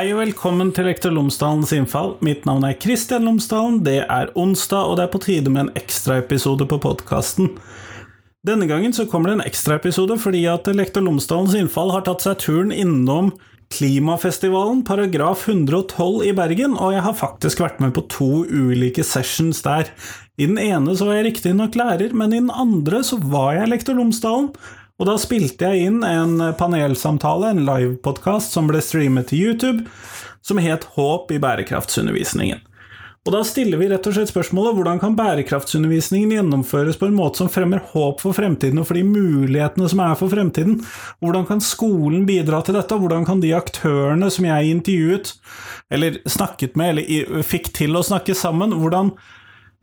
Hei og velkommen til Lektor Lomsdalens innfall. Mitt navn er Kristian Lomsdalen. Det er onsdag, og det er på tide med en ekstraepisode på podkasten. Denne gangen så kommer det en ekstraepisode fordi at Lektor Lomsdalens innfall har tatt seg turen innom Klimafestivalen, paragraf 112 i Bergen, og jeg har faktisk vært med på to ulike sessions der. I den ene så var jeg riktignok lærer, men i den andre så var jeg lektor Lomsdalen, og da spilte jeg inn en panelsamtale, en livepodkast, som ble streamet til YouTube, som het Håp i bærekraftsundervisningen. Og da stiller vi rett og slett spørsmålet hvordan kan bærekraftsundervisningen gjennomføres på en måte som fremmer håp for fremtiden og for de mulighetene som er for fremtiden? Hvordan kan skolen bidra til dette? Hvordan kan de aktørene som jeg intervjuet, eller snakket med, eller fikk til å snakke sammen, hvordan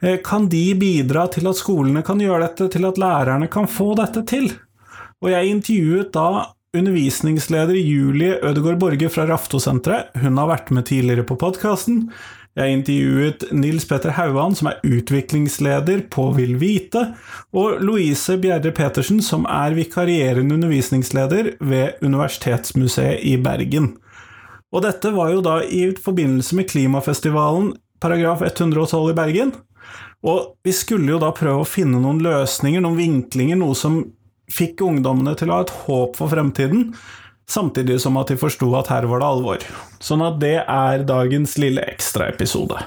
eh, kan de bidra til at skolene kan gjøre dette, til at lærerne kan få dette til? Og jeg intervjuet da undervisningsleder Julie Ødegaard Borge fra Raftosenteret. Hun har vært med tidligere på podkasten. Jeg intervjuet Nils Petter Hauan, som er utviklingsleder på Vil Vite, og Louise Bjerre Petersen, som er vikarierende undervisningsleder ved Universitetsmuseet i Bergen. Og dette var jo da i forbindelse med klimafestivalen paragraf 112 i Bergen. Og vi skulle jo da prøve å finne noen løsninger, noen vinklinger, noe som fikk ungdommene til å ha et håp for fremtiden, samtidig som at de forsto at her var det alvor. Sånn at det er dagens lille ekstraepisode.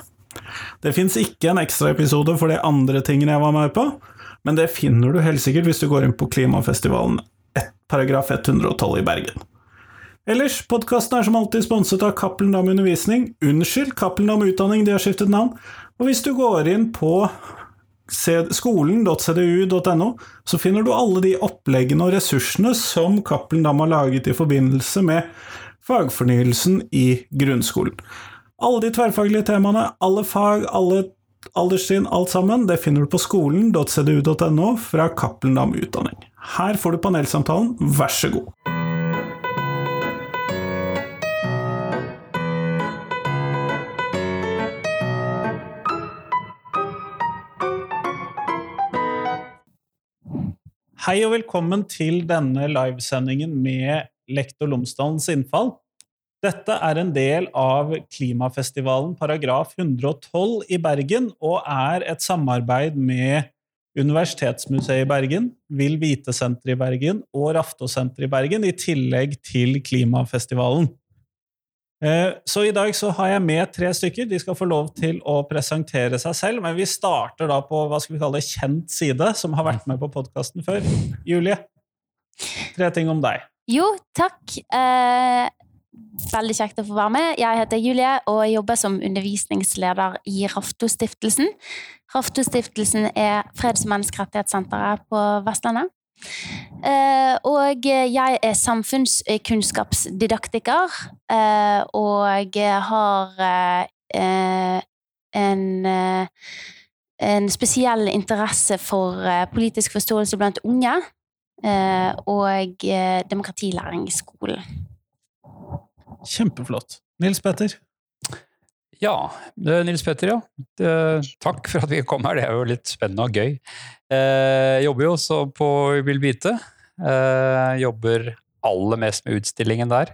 Det fins ikke en ekstraepisode for de andre tingene jeg var med på, men det finner du helt sikkert hvis du går inn på Klimafestivalen paragraf 112 i Bergen. Ellers, podkasten er som alltid sponset av Cappelen Dam Undervisning. Unnskyld, Cappelen Dam Utdanning, de har skiftet navn. Og hvis du går inn på skolen.cdu.no, så finner du alle de oppleggene og ressursene som Cappelen Dam har laget i forbindelse med fagfornyelsen i grunnskolen. Alle de tverrfaglige temaene, alle fag, alle alderstrinn, alt sammen, det finner du på skolen.cdu.no fra Cappelen Dam Utdanning. Her får du panelsamtalen, vær så god. Hei og velkommen til denne livesendingen med Lektor Lomsdalens innfall. Dette er en del av Klimafestivalen paragraf 112 i Bergen og er et samarbeid med Universitetsmuseet i Bergen, Vil Vite-senteret i Bergen og Raftosenteret i Bergen, i tillegg til Klimafestivalen. Eh, så i dag så har jeg med tre stykker. De skal få lov til å presentere seg selv. Men vi starter da på hva skal vi kalle kjent side, som har vært med på podkasten før. Julie, tre ting om deg. Jo, takk. Eh, veldig kjekt å få være med. Jeg heter Julie og jeg jobber som undervisningsleder i Raftostiftelsen. Raftostiftelsen er freds- og menneskerettighetssenteret på Vestlandet. Uh, og jeg er samfunnskunnskapsdidaktiker, uh, og har uh, en, en spesiell interesse for politisk forståelse blant unge og demokratilæring i skolen. Kjempeflott. Nils Petter? Ja, Nils Petter, ja. Takk for at vi kom her, det er jo litt spennende og gøy. Jeg jobber jo også på Vil Vite. Jobber aller mest med utstillingen der.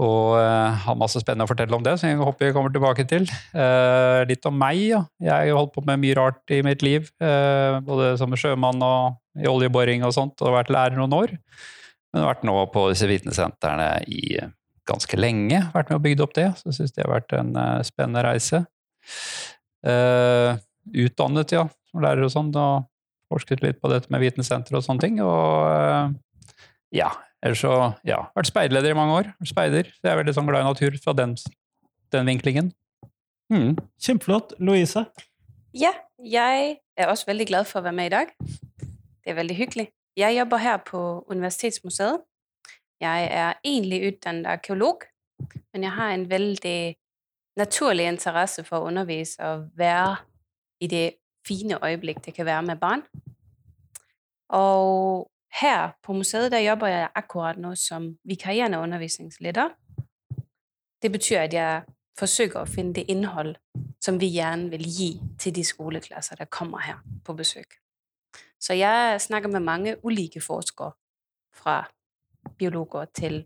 Og har masse spennende å fortelle om det, så jeg håper vi kommer tilbake til. Litt om meg, ja. Jeg har holdt på med mye rart i mitt liv. Både som sjømann og i oljeboring og sånt, og vært lærer noen år. Men har vært nå på disse vitensentrene i ganske lenge. Vært med og bygd opp det, så syns det har vært en uh, spennende reise. Uh, utdannet, ja, som lærer og sånn, og forsket litt på dette med vitensenter og sånne ting. Og uh, ja, ellers så ja, vært speiderleder i mange år. Speider. Så jeg er veldig sånn glad i natur fra den, den vinklingen. Mm. Kjempeflott. Louise? Ja, jeg er også veldig glad for å være med i dag. Det er veldig hyggelig. Jeg jobber her på Universitetsmuseet jeg er egentlig utdannet arkeolog, men jeg har en veldig naturlig interesse for å undervise og være i det fine øyeblikk det kan være med barn. Og her på museet der jobber jeg akkurat nå som vikarierende undervisningsleder. Det betyr at jeg forsøker å finne det innhold som vi gjerne vil gi til de skoleklasser der kommer her på besøk. Så jeg snakker med mange ulike forskere fra biologer til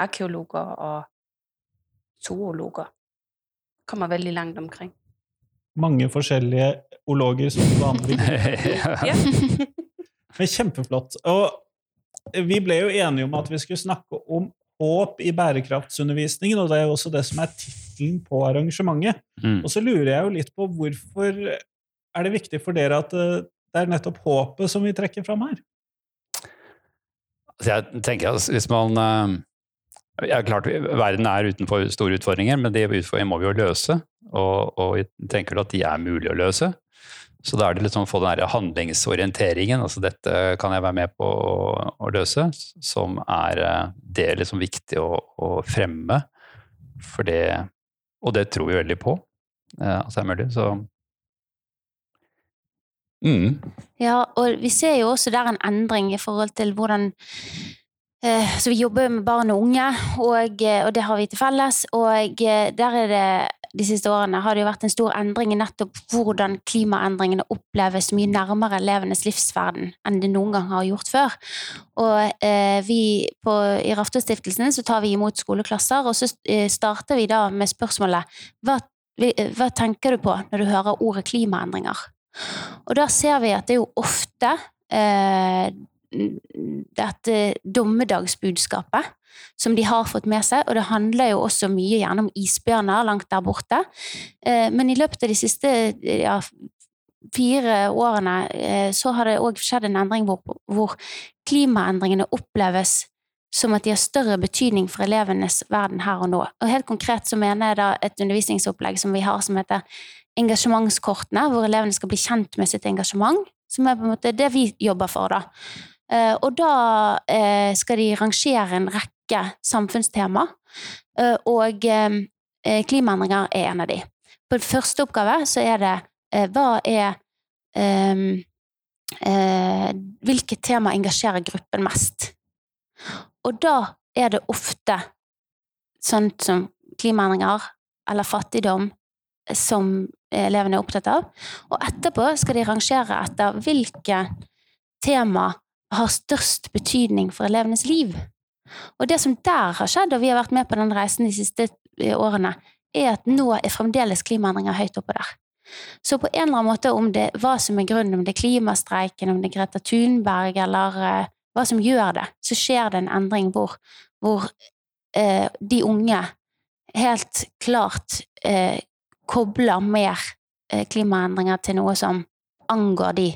arkeologer og zoologer. Kommer veldig langt omkring. Mange forskjellige ologer som vanlig. Ja. Men kjempeflott. Og vi ble jo enige om at vi skulle snakke om håp i bærekraftsundervisningen, og det er jo også det som er tittelen på arrangementet. Mm. Og så lurer jeg jo litt på hvorfor er det viktig for dere at eh, det er nettopp håpet som vi trekker fram her? Jeg tenker at hvis man eh, ja, klart, Verden er utenfor store utfordringer, men de utfordringene må vi jo løse. Og, og jeg tenker at de er mulig å løse. Så da er det liksom å få den handlingsorienteringen, altså dette kan jeg være med på å, å løse, som er eh, det liksom viktig å, å fremme. For det, og det tror vi veldig på eh, altså det er mulig. Så mm. Ja, og vi ser jo også der en endring i forhold til hvordan eh, Så vi jobber med barn og unge, og, eh, og det har vi til felles. Og eh, der er det de siste årene har det jo vært en stor endring i nettopp hvordan klimaendringene oppleves mye nærmere elevenes livsverden enn det noen gang har gjort før. Og eh, vi på, i Raftostiftelsen så tar vi imot skoleklasser, og så starter vi da med spørsmålet hva, hva tenker du på når du hører ordet klimaendringer? Og da ser vi at det er jo ofte eh, dette dommedagsbudskapet som de har fått med seg, og det handler jo også mye gjerne om isbjørner langt der borte. Eh, men i løpet av de siste ja, fire årene eh, så har det òg skjedd en endring hvor, hvor klimaendringene oppleves som at de har større betydning for elevenes verden her og nå. Og helt konkret så mener jeg da et undervisningsopplegg som vi har som heter engasjementskortene, hvor elevene skal bli kjent med sitt engasjement, som er på en måte det vi jobber for, da. Eh, Og da eh, skal de rangere en rekke samfunnstema, eh, og klimaendringer er en av de. På første oppgave så er det hva er eh, eh, Hvilket tema engasjerer gruppen mest? Og da er det ofte sånt som klimaendringer eller fattigdom som elevene er opptatt av. Og etterpå skal de rangere etter hvilke tema har størst betydning for elevenes liv. Og det som der har skjedd, og vi har vært med på den reisen de siste eh, årene, er at nå er fremdeles klimaendringer høyt oppe der. Så på en eller annen måte, om det hva som er grunnen, om det er klimastreiken, om det er Greta Thunberg, eller uh, hva som gjør det, så skjer det en endring hvor, hvor uh, de unge helt klart eh, kobler mer eh, klimaendringer til noe som angår de.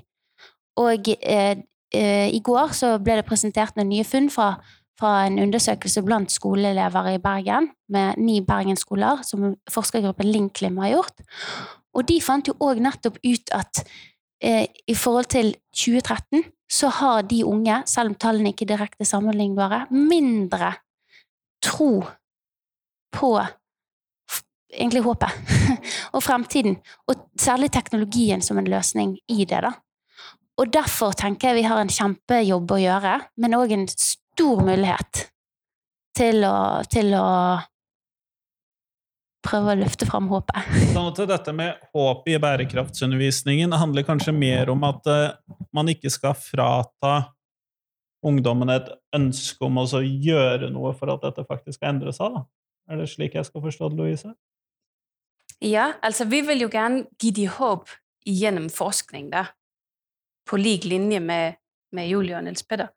Og eh, eh, i går så ble det presentert noen nye funn fra, fra en undersøkelse blant skoleelever i Bergen, med ni bergensskoler, som forskergruppen Linklim har gjort. Og de fant jo òg nettopp ut at eh, i forhold til 2013 så har de unge, selv om tallene ikke er direkte sammenlignbare, mindre tro på egentlig håpet og fremtiden, og særlig teknologien som en løsning i det. da. Og derfor tenker jeg vi har en kjempejobb å gjøre, men òg en stor mulighet til å, til å prøve å løfte fram håpet. Sånn at dette med håp i bærekraftsundervisningen handler kanskje mer om at eh, man ikke skal frata ungdommen et ønske om å gjøre noe for at dette faktisk skal endre seg. Da. Er det slik jeg skal forstå det, Louise? Ja, altså vi vil jo gjerne gi de håp gjennom forskning da. på lik linje med, med Julie og Niels Petter.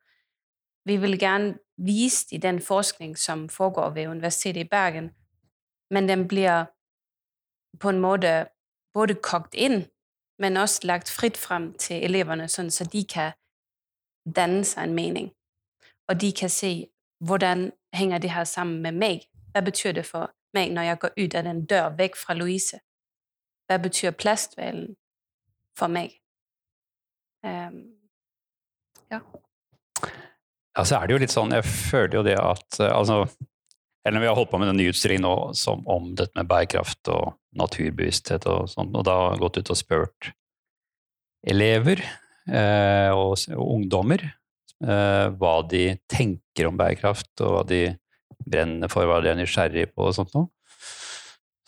Vi vil gjerne vise de den forskning som foregår ved Universitetet i Bergen, men den blir på en måte både kogt inn, men også lagt fritt frem til eleverne, sånn så de kan danne seg en mening. Og de kan se, hvordan henger det her sammen med meg? Hva betyr det for mig, når jeg går ut av den dør vekk fra Louise? Hva betyr plastvalen for meg? Um, ja. Ja, så er det jo litt sånn, jeg føler jo det at eh, altså, eller Vi har holdt på med en ny utstilling nå som, om dette med bærekraft og naturbevissthet og sånn, og da har gått ut og spurt elever eh, og, og ungdommer eh, hva de tenker om bærekraft, og hva de brenner for, hva de er nysgjerrig på og sånt noe.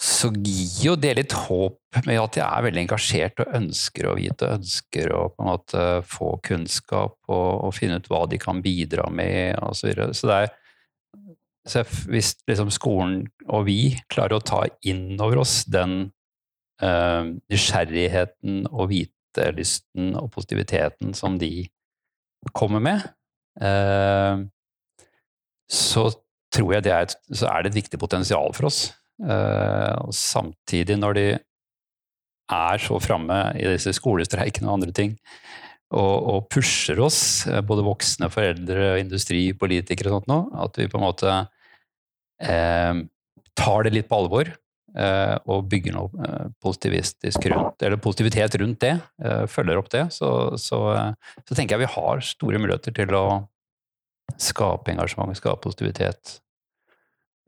Så gir jo det litt håp med at de er veldig engasjert og ønsker å vite, ønsker å på en måte få kunnskap og, og finne ut hva de kan bidra med osv. Så, videre. så det er så hvis liksom skolen og vi klarer å ta inn over oss den uh, nysgjerrigheten og vitelysten og positiviteten som de kommer med, uh, så tror jeg det er et, så er det et viktig potensial for oss. Uh, og samtidig, når de er så framme i disse skolestreikene og andre ting, og, og, pusher oss, eh, både voksne, foreldre, industri, politikere og sånt noe, at vi på en måte eh, tar det litt på alvor eh, og bygger noe eh, positivistisk rundt, eller positivitet rundt det, eh, følger opp det, så, så, eh, så, tenker jeg vi har store muligheter til å skape engasjement, skape positivitet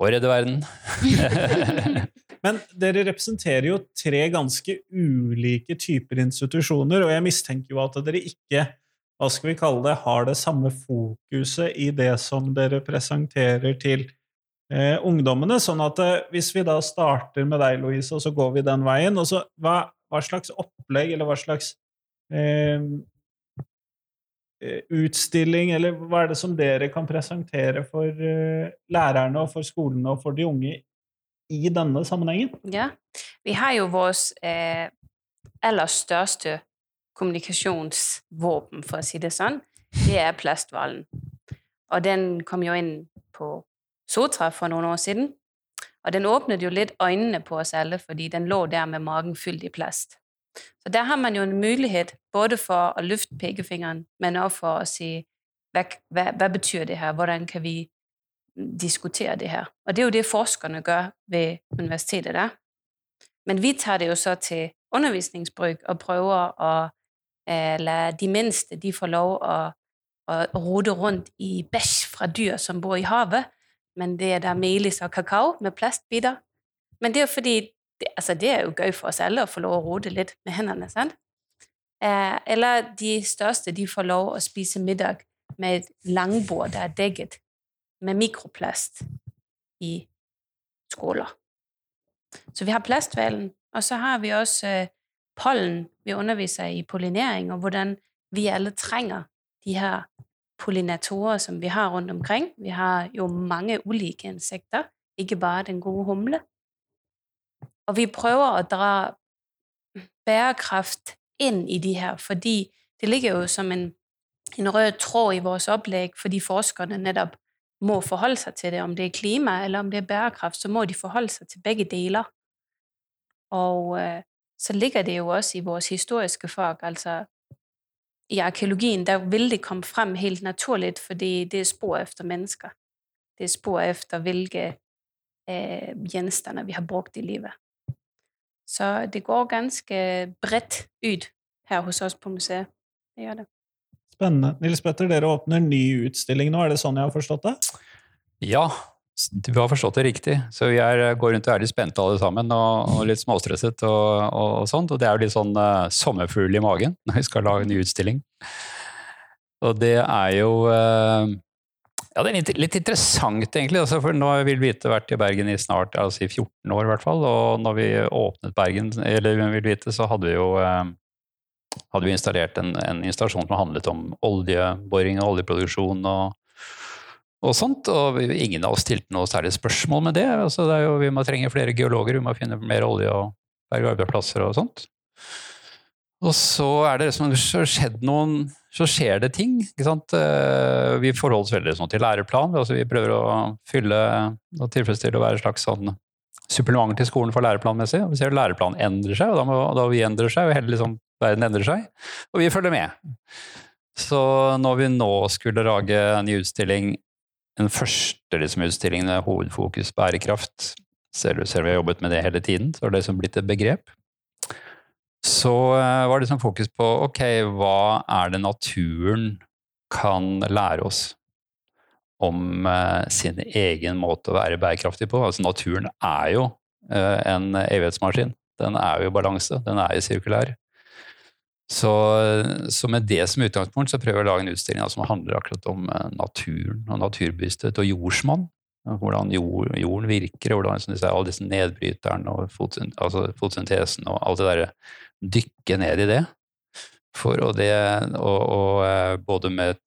og redde verden. Men dere representerer jo tre ganske ulike typer institusjoner, og jeg mistenker jo at dere ikke hva skal vi kalle det, har det samme fokuset i det som dere presenterer til eh, ungdommene. Sånn at eh, hvis vi da starter med deg, Louise, og så går vi den veien og så, hva, hva slags opplegg, eller hva slags eh, utstilling, eller hva er det som dere kan presentere for uh, lærerne og for skolene og for de unge i denne sammenhengen? Ja, vi har jo vår eh, aller største kommunikasjonsvåpen, for å si det sånn. Det er plasthvalen. Og den kom jo inn på Sotra for noen år siden. Og den åpnet jo litt øynene på oss alle, fordi den lå der med magen fylt i plast. Så der har man jo en mulighet både for å løfte pekefingeren, men også for å si hva, hva, hva betyr det her, hvordan kan vi diskutere det her. Og det er jo det forskerne gjør ved universitetet der. Men vi tar det jo så til undervisningsbruk og prøver å eh, la de minste de får lov å, å rote rundt i bæsj fra dyr som bor i havet. Men det er der melis og kakao med plastbiter. Men det er jo fordi det, altså det er jo gøy for oss alle å få lov å rote litt med hendene. sant? Eh, eller de største de får lov å spise middag med et langbord der er dekket med mikroplast i skåler. Så vi har plasthvalen, og så har vi også eh, pollen. Vi underviser i pollinering, og hvordan vi alle trenger de her pollinatorer som vi har rundt omkring. Vi har jo mange ulike insekter, ikke bare den gode humle. Og vi prøver å dra bærekraft inn i de her, fordi det ligger jo som en, en rød tråd i vores opplegg, fordi forskerne nettopp må forholde seg til det. Om det er klima eller om det er bærekraft, så må de forholde seg til begge deler. Og øh, så ligger det jo også i vores historiske fag. Altså i arkeologien der vil det komme frem helt naturlig, fordi det er spor efter mennesker. Det er spor efter hvilke eh, gjenstander vi har brukt i livet. Så det går ganske bredt ut her hos oss på museet. Det gjør det. Spennende. Nils Petter, dere åpner ny utstilling nå, er det sånn jeg har forstått det? Ja, du har forstått det riktig. Så vi er, går rundt og er litt spente alle sammen, og, og litt småstresset og, og, og, sånt. Og det er jo litt sånn uh, sommerfugl i magen når vi skal lage en ny utstilling. Og det er jo uh, ja, det er litt, interessant, egentlig. Altså, for nå Vil Vite vært i Bergen i snart altså i 14 år, i hvert fall. Og når vi åpnet Bergen, eller Vil Vite, så hadde vi jo uh, hadde vi installert en, en, installasjon som handlet om oljeboring og oljeproduksjon og, og sånt. Og ingen av oss stilte noe særlig spørsmål med det. Altså, det jo, vi må trenge flere geologer, vi må finne mer olje og berge arbeidsplasser og sånt. Og så er det liksom skjedd noen Så skjer det ting. ikke sant? Eh, vi forholder oss veldig sånn til læreplan. altså Vi prøver å fylle og tilfredsstille og være et slags sånn supplement til skolen for læreplanmessig. Vi ser at læreplanen endrer seg, og da, må, da vi endrer seg, og hele liksom verden endrer seg, og vi følger med. Så når vi nå skulle lage en ny utstilling, den første liksom, utstillingen med hovedfokus bærekraft, selv om vi har jobbet med det hele tiden, så har det liksom blitt et begrep, så eh, var det liksom fokus på ok, hva er det naturen kan lære oss om uh, sin egen måte å være bærekraftig på? Altså naturen er jo uh, en evighetsmaskin. Den er jo i balanse, den er jo sirkulær. Så, så, med det som utgangspunkt så prøver jeg å lage en utstilling som handler akkurat om eh, naturen og naturbevissthet og jordsmonn. Hvordan jord, jorden virker, og hvordan disse, alle disse nedbryterne og altså og alt det derre Dykke ned i det. For å det, og, og, eh, både med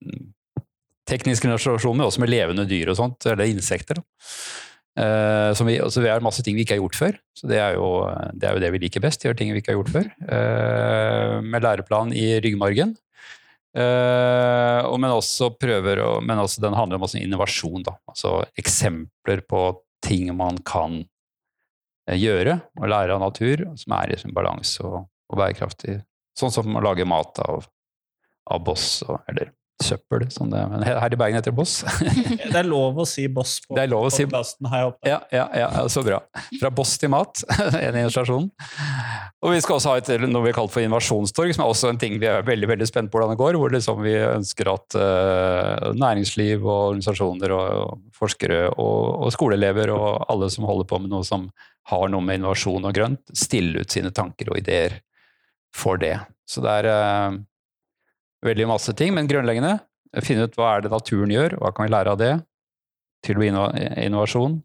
teknisk generasjon, men også med levende dyr og sånt, eller insekter. Uh, vi, altså vi er masse ting vi ikke har gjort før, så det er jo det, er jo det vi liker best. Gjøre ting vi ikke har gjort før. Uh, med læreplan i ryggmargen. Uh, men også prøver å, men også den handler om innovasjon. Da. Altså eksempler på ting man kan gjøre og lære av natur, som er i sin balanse og, og, bærekraftig. Sånn som å lage mat av, av boss, og, eller søppel, som det Men her i Bergen heter det Boss. det er lov å si Boss på podkasten, har jeg oppdaget. Ja, ja, ja, så bra. Fra Boss til mat, en illustrasjon. Og vi skal også ha et, noe vi har kalt for innovasjonstorg, som er også en ting vi er veldig veldig spent på hvordan det går. Hvor liksom vi ønsker at uh, næringsliv og organisasjoner og, og forskere og, og, skoleelever og alle som holder på med noe som har noe med innovasjon og grønt, stiller ut sine tanker og ideer for det. Så det er uh, veldig masse ting, men grunnleggende finne ut hva er det naturen gjør, hva kan vi lære av det, til å bli innovasjon.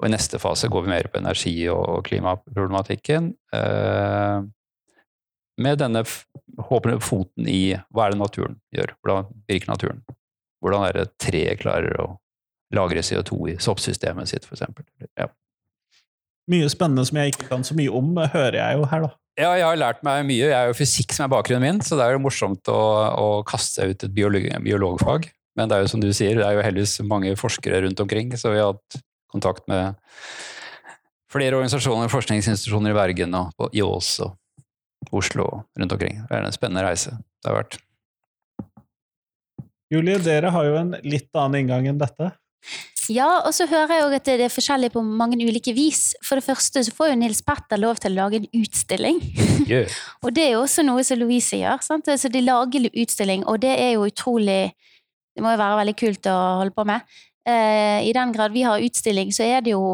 Og i neste fase går vi mer på energi- og klimaproblematikken. Uh, med denne håpende foten i hva er det naturen gjør, hvordan virker naturen? Hvordan er det treet klarer å lagre CO2 i soppsystemet sitt, f.eks. Ja. Mye spennende som jeg ikke kan så mye om, hører jeg jo her, da. Ja, jeg har lært meg mye. Jeg er jo fysikk som er bakgrunnen min, så det er jo morsomt å, å kaste ut et biolog, biologfag. Men det er jo som du sier, det er jo heldigvis mange forskere rundt omkring, så vi har hatt kontakt med flere organisasjoner, og forskningsinstitusjoner i Bergen og i Ås og Oslo og rundt omkring. Det er en spennende reise det har vært. Julie, dere har jo en litt annen inngang enn dette. Ja, og så hører jeg at det er forskjellig på mange ulike vis. For det første så får jo Nils Petter lov til å lage en utstilling. Yeah. og det er jo også noe som Louise gjør. Sant? Så de lager utstilling, og det er jo utrolig Det må jo være veldig kult å holde på med. Eh, I den grad vi har utstilling, så er det jo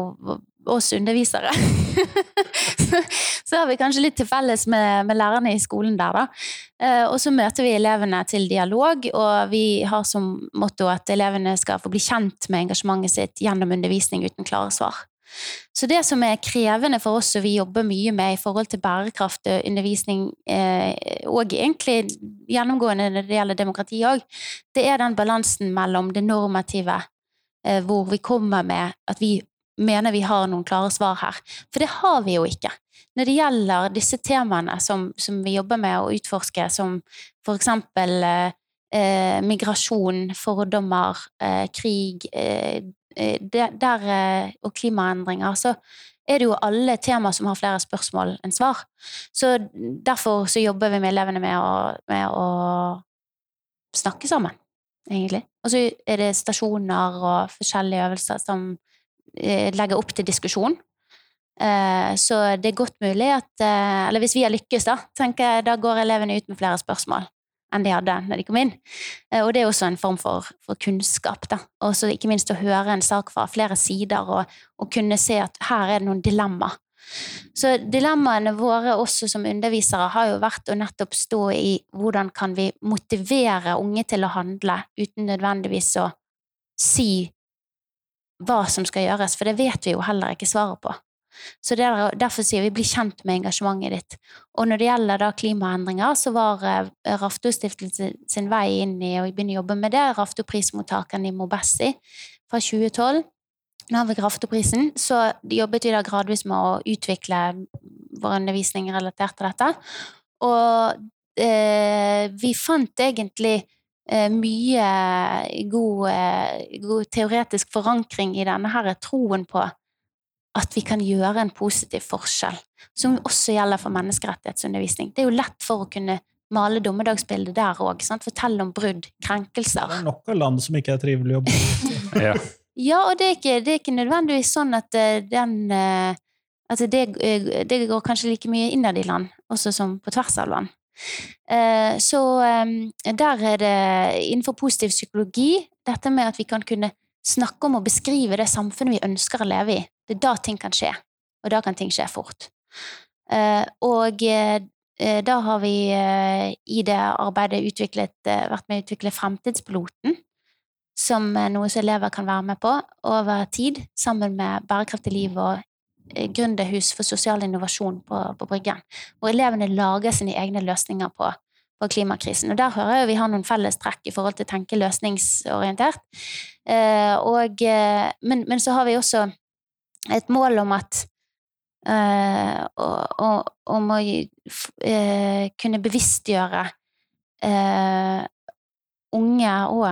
oss undervisere. så har vi kanskje litt til felles med, med lærerne i skolen der, da. Eh, og så møter vi elevene til dialog, og vi har som motto at elevene skal få bli kjent med engasjementet sitt gjennom undervisning uten klare svar. Så det som er krevende for oss, og vi jobber mye med i forhold til bærekraft og undervisning, eh, og egentlig gjennomgående når det gjelder demokrati òg, det er den balansen mellom det normative, eh, hvor vi kommer med at vi mener vi har noen klare svar her. For det har vi jo ikke. Når det gjelder disse temaene som, som vi jobber med å utforske, som for eksempel eh, eh migrasjon, fordommer, eh, krig eh, eh der, eh, og klimaendringer, så er det jo alle temaer som har flere spørsmål enn svar. Så derfor så jobber vi med elevene med å, med å snakke sammen, egentlig. Og så er det stasjoner og forskjellige øvelser som legger opp til diskusjon. Eh, så det er godt mulig at eh, Eller hvis vi har lykkes, da, tenker jeg, da går elevene ut med flere spørsmål enn de hadde når de kom inn. Og det er også en form for, for kunnskap. da. Og ikke minst å høre en sak fra flere sider og, og kunne se at her er det noen dilemma. Så dilemmaene våre også som undervisere har jo vært å nettopp stå i hvordan kan vi motivere unge til å handle uten nødvendigvis å si hva som skal gjøres, for det vet vi jo heller ikke svaret på. Så der, Derfor sier vi 'bli kjent med engasjementet ditt'. Og når det gjelder da klimaendringer, så var uh, Raftostiftelsen sin vei inn i å begynne å jobbe med det, Raftoprismottakeren i Mobessi fra 2012. Nå har vi Raftoprisen, så jobbet vi da gradvis med å utvikle vår undervisning relatert til dette. Og eh, vi fant egentlig Eh, mye god, eh, god, teoretisk forankring i denne her troen på at vi kan gjøre en positiv forskjell, som også gjelder for menneskerettighetsundervisning. Det er jo lett for å kunne male dommedagsbildet der òg. Fortelle om brudd, krenkelser. Det er nok av land som ikke er trivelig å bo i. ja. ja, og det er, ikke, det er, ikke, nødvendigvis sånn at eh, den at det, det går kanskje like mye innad i land, også som på tvers av land. Eh, så der er det innenfor positiv psykologi dette med at vi kan kunne snakke om og beskrive det samfunnet vi ønsker å leve i. Det er da ting kan skje, og da kan ting skje fort. Eh, og eh, da har vi i det arbeidet utviklet, vært med å utvikle Fremtidspiloten, som noe som elever kan være med på over tid, sammen med Bærekraftig liv og gründerhus for sosial innovasjon på, på Bryggen. Hvor elevene lager sine egne løsninger på på klimakrisen. Og der hører jeg vi har noen felles trekk i forhold til å tenke løsningsorientert. Eh, og, eh, men, men, så har vi også et mål om at eh, om å eh, kunne bevisstgjøre eh, unge og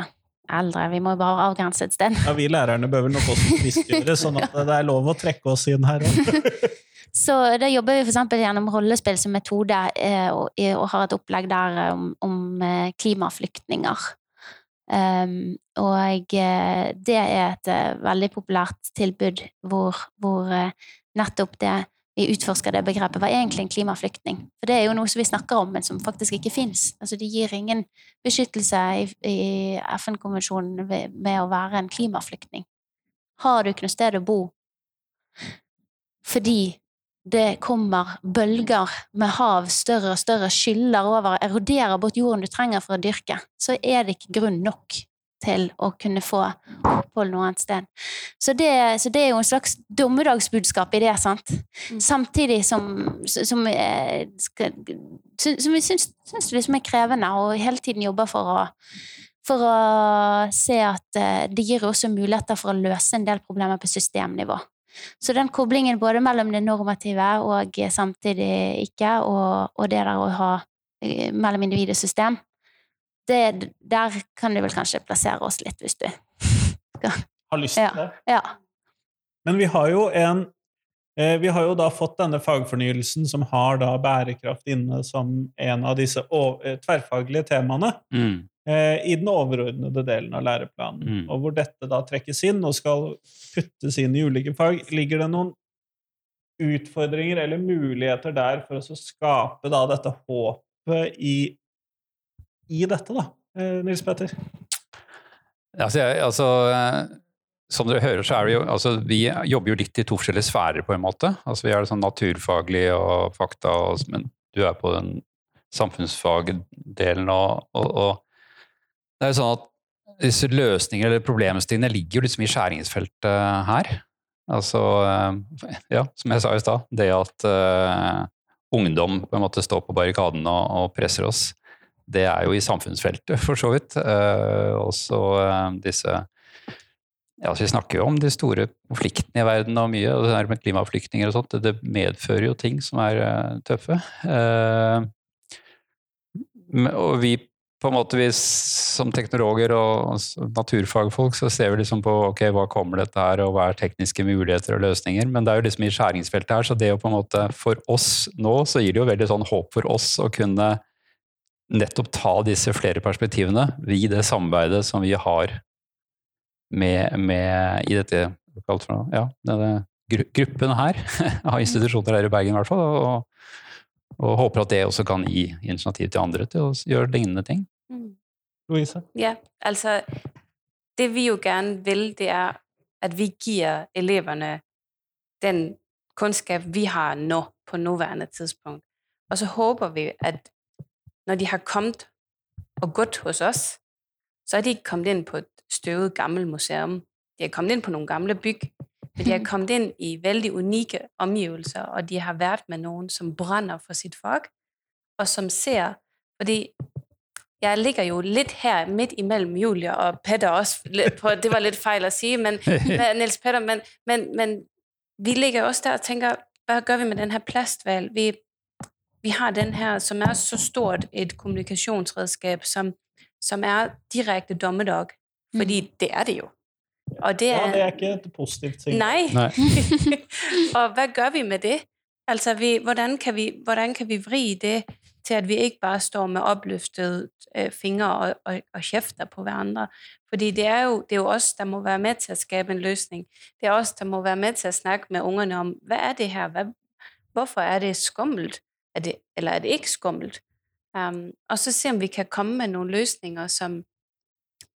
eldre. Vi må bare avgrense et sted. Ja, Vi lærerne bør vel nok også bevisstgjøre, sånn at det er lov å trekke oss inn her òg. Så da jobber vi f.eks. gjennom rollespill som metode, eh, og, og, har et opplegg der eh, om, om eh, klimaflyktninger. Um, og det er et veldig populært tilbud hvor, hvor nettopp det vi utforsker det begrepet. Hva er egentlig en klimaflyktning? For det er jo noe som vi snakker om, men som faktisk ikke fins. Altså, de gir ingen beskyttelse i, i FN-konvensjonen med å være en klimaflyktning. Har du ikke noe sted å bo fordi det kommer bølger med hav, større og større, skyller over, eroderer bort jorden du trenger for å dyrke, så er det ikke grunn nok til å kunne få opphold noe annet sted. Så det, så det er jo en slags dommedagsbudskap i det, sant? Mm. Samtidig som, som, som vi syns, syns liksom er krevende, og hele tiden jobber for å, for å se at eh, det gir også muligheter for å løse en del problemer på systemnivå. Så den koblingen både mellom det normative og samtidig ikke, og, og det der å ha eh, mellom individ og system, det, der kan du vel kanskje plassere oss litt, hvis du Har lyst til det? Ja. Men vi har jo en eh, vi har jo da fått denne fagfornyelsen som har da bærekraft inne som en av disse eh, tverrfaglige temaene. Mm. Eh, i den overordnede delen av læreplanen. Mm. Og hvor dette da trekkes inn og skal puttes inn i ulike fag, ligger det noen utfordringer eller muligheter der for å skape da dette håpet i, i dette, da, eh, Nils Petter? Altså, altså, som dere hører, så er det jo altså, Vi jobber jo litt i to forskjellige sfærer, på en måte. Altså, vi er det sånn naturfaglig og fakta, og, men du er på den samfunnsfagdelen og, og, og det er jo sånn at disse løsningene eller problemstillingene ligger jo liksom i skjæringsfeltet her. Altså, eh, ja, som jeg sa i stad, det at uh, ungdom på en måte står på barrikadene og, og, presser oss, det er jo i samfunnsfeltet, for så vidt. Uh, også uh, disse ja, så Vi snakker jo om de store konfliktene i verden og mye, og det med klimaflyktninger og sånt. Det medfører jo ting som er tøffe. og vi på en måte vi som teknologer og naturfagfolk så ser vi liksom på ok, hva kommer dette her, og hva er tekniske muligheter og løsninger. Men det er jo liksom i skjæringsfeltet her, så det jo på en måte For oss nå så gir det jo veldig sånn håp for oss å kunne nettopp ta disse flere perspektivene i det samarbeidet som vi har med, med i dette ja, denne gruppen her av institusjoner her i Bergen i hvert fall. Og, og håper at det også kan gi initiativ til andre til å gjøre lignende ting. Mm. Louise? Ja, altså det vi jo gerne vil, det er at vi gir eleverne den kunnskap vi har nå på nåværende tidspunkt. Og så håper vi at når de har kommet og gått hos oss, så er de ikke kommet inn på et støvet, gammelt museum. De har kommet inn på noen gamle bygg, men de har kommet inn i veldig unike omgivelser, og de har vært med noen som brenner for sitt fag, og som ser Fordi jeg ligger jo litt her midt imellom Julie og Petter også. Det var litt feil å si, men, Nils Petter, men, men, men, vi ligger også der og tenker hva gjør vi med denne plasthval? Vi, vi har den her som er så stort et kommunikasjonsredskap som, som er direkte dommedag. Fordi mm. det er det jo. Og det er, ja, det er ikke et positivt ting. Nei. Nei. og hva gjør vi med det? Altså, vi, hvordan, kan vi, hvordan kan vi vri det til at vi ikke bare står med oppløftede eh, fingre og, og, og, kjefter på hverandre. Fordi det er, jo, det er jo oss der må være med til å skape en løsning. Det er oss der må være med til å snakke med ungene om hva er det her, hva, hvorfor er det skummelt, er det, eller er det ikke skummelt? Um, og så se om vi kan komme med noen løsninger som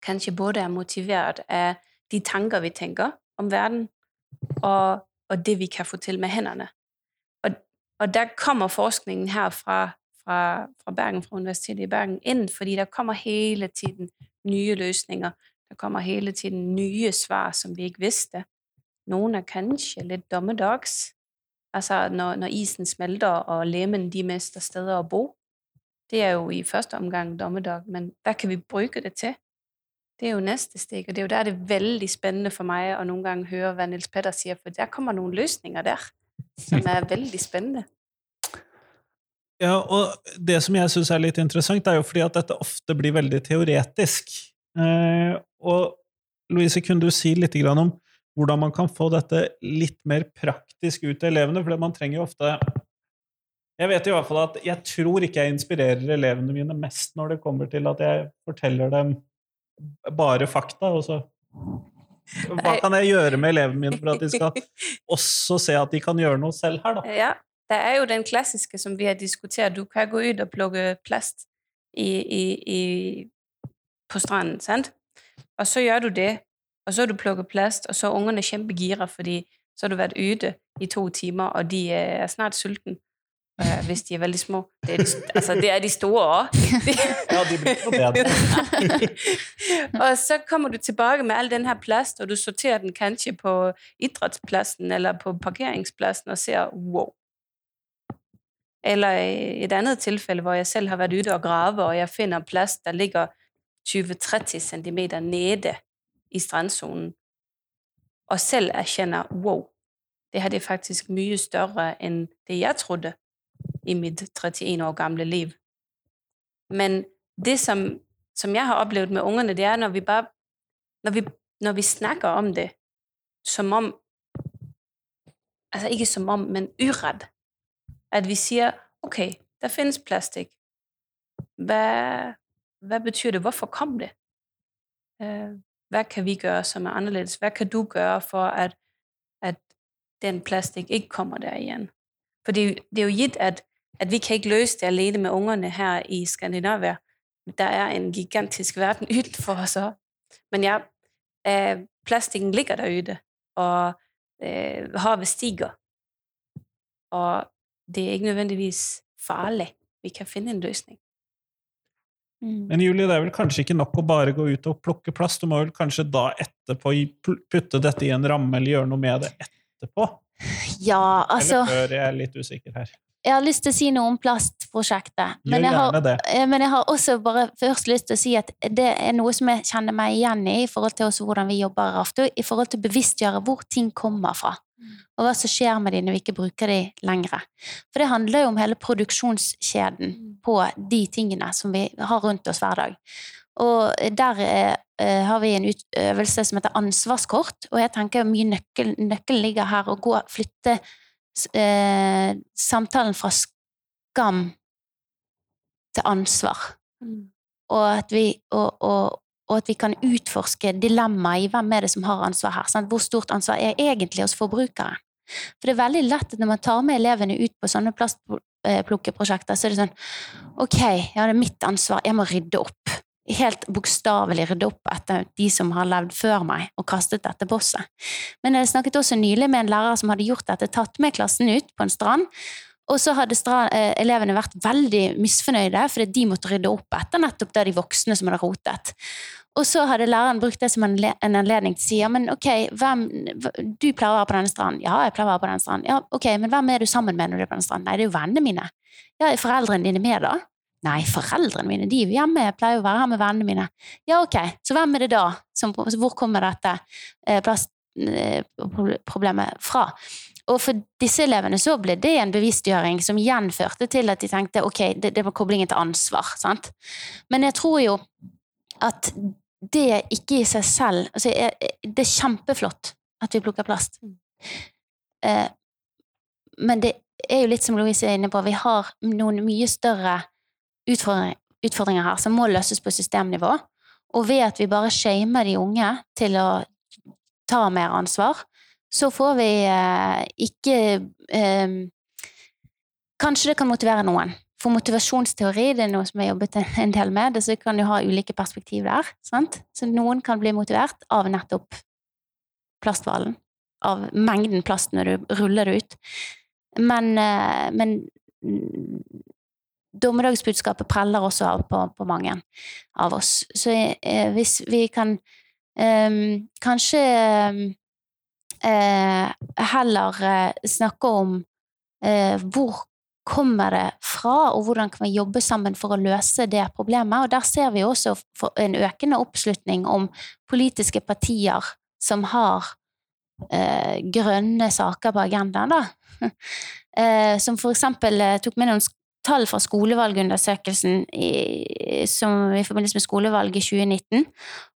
kanskje både er motivert av de tanker vi tenker om verden, og, og det vi kan få til med hendene. Og, og der kommer forskningen her fra fra, fra Bergen, fra Universitetet i Bergen, inn, fordi der kommer hele tiden nye løsninger. Der kommer hele tiden nye svar som vi ikke visste. Noen er kanskje litt dommedags. Altså når, når isen smelter og lemen de mister steder å bo. det er jo i første omgang dommedag, men hva kan vi bruke det til? Det er jo neste steg, og det er jo der, det er veldig spennende for meg å noen gang høre, hva Nils Petter sier, for der kommer noen løsninger der, som er veldig spennende. Ja, og det som jeg syns er litt interessant, er jo fordi at dette ofte blir veldig teoretisk. Eh, og Louise, kunne du si litt om hvordan man kan få dette litt mer praktisk ut til elevene? For man trenger jo ofte Jeg vet i hvert fall at jeg tror ikke jeg inspirerer elevene mine mest når det kommer til at jeg forteller dem bare fakta. og så hva kan jeg gjøre med elevene mine for at de skal også se at de kan gjøre noe selv her, da? Ja, det er jo den klassiske, som vi har diskuteret. Du kan gå ut og plukke plast i, i, i, på stranden, sant? Og så gjør du det, og så har du plukket plast, og så er ungerne kjempegira, fordi så har du vært ute i to timer, og de er snart sulten, Uh, hvis de er veldig små. Det er de, altså, det er de store også. Ja, de blir ikke bedre. og så kommer du tilbake med all den her plast, og du sorterer den kanskje på idrettsplassen eller på parkeringsplassen og ser, wow. Eller i et annet tilfelle hvor jeg selv har vært ute og grave, og jeg finner plast, der ligger 20-30 cm nede i strandzonen, og selv erkjenner wow, det her er faktisk mye større enn det jeg trodde i mitt 31 år gamle liv. Men det, som, som jeg har opplevd med ungerne, det er, når vi bare, når vi, når vi snakker om det, som om, altså ikke som om, men uredd. at vi sier OK, der finnes plastik. Hva, hva betyr det? Hvorfor kom det? Øh, hvad kan vi gøre, som er anderledes? Hvad kan du gøre for, at, at den plastik ikke kommer der igen? For det, det er jo gitt at, at vi kan ikke løse det alene med ungerne her i Skandinavia. Der er en gigantisk verden utenfor os også. Men ja, øh, plastikken ligger derude, og øh, havet stiger. Og det er ikke nødvendigvis farlig. Vi kan finne en løsning. Mm. Men Julie, det er vel kanskje ikke nok å bare gå ut og plukke plast? Du må vel kanskje da etterpå putte dette i en ramme, eller gjøre noe med det etterpå? Ja, altså Eller før? Jeg er litt usikker her. Jeg har lyst til å si noe om plastprosjektet. Men jeg har, men jeg har også bare først lyst til å si at det er noe som jeg kjenner meg igjen i, i forhold til hvordan vi jobber i Rafto, i forhold til å bevisstgjøre hvor ting kommer fra. Og hva som skjer med de når vi ikke bruker de lenger. For det handler jo om hele produksjonskjeden på de tingene som vi har rundt oss hver dag. Og der eh, eh, har vi en øvelse som heter ansvarskort, og jeg tenker mye nøkkel, nøkkelen ligger her å gå, flytte eh, samtalen fra skam til ansvar. Og at vi, og, og, og at vi kan utforske dilemmaet i hvem er det som har ansvar her. Sant? Hvor stort ansvar er egentlig hos forbrukeren? For det er veldig lett at når man tar med elevene ut på sånne plastplukkeprosjekter, så er det sånn Ok, ja, det er mitt ansvar, jeg må rydde opp. Helt bokstavelig rydde opp etter de som har levd før meg, og kastet dette bosset. Men jeg snakket også nylig med en lærer som hadde gjort dette, tatt med klassen ut på en strand, og så hadde eh, elevene vært veldig misfornøyde, fordi de måtte rydde opp etter nettopp det de voksne som hadde rotet. Og så hadde læreren brukt det som en, anledning til å si ja, men ok, hvem, du pleier å være på denne stranden. Ja, jeg pleier å være på denne stranden. Ja, ok, men hvem er du sammen med når du er på denne stranden? Nei, det er jo vennene mine. Ja, er foreldrene dine med da? Nei, foreldrene mine, de er jo hjemme, jeg pleier å være her med vennene mine. Ja, ok, så hvem er det da? Som, hvor kommer dette eh, plastproblemet fra? Og for disse elevene så ble det en bevisstgjøring som igjen førte til at de tenkte ok, det, det var koblingen til ansvar. sant? Men jeg tror jo at det ikke i seg selv altså Det er kjempeflott at vi plukker plast. Eh, men det er jo litt som Louise er inne på, vi har noen mye større utfordringer, utfordringer her som må løses på systemnivå. Og ved at vi bare shamer de unge til å ta mer ansvar, så får vi eh, ikke eh, Kanskje det kan motivere noen. For motivasjonsteori det er noe som jeg har jobbet en- del med, så kan du ha ulike perspektiv der. Sant? Så noen kan bli motivert av nettopp plasthvalen. Av mengden plast når du ruller det ut. Men, eh, men mm, dommedagsbudskapet preller også av på, på mange av oss. Så eh, hvis vi kan eh, kanskje eh, heller eh, snakke om eh, hvor kommer det fra, og hvordan kan vi jobbe sammen for å løse det problemet? Og der ser vi også en økende oppslutning om politiske partier som har eh, grønne saker på agendaen. Da. Eh, som for eksempel eh, tok med noen tall fra skolevalgundersøkelsen i, som, i forbindelse med skolevalget i 2019.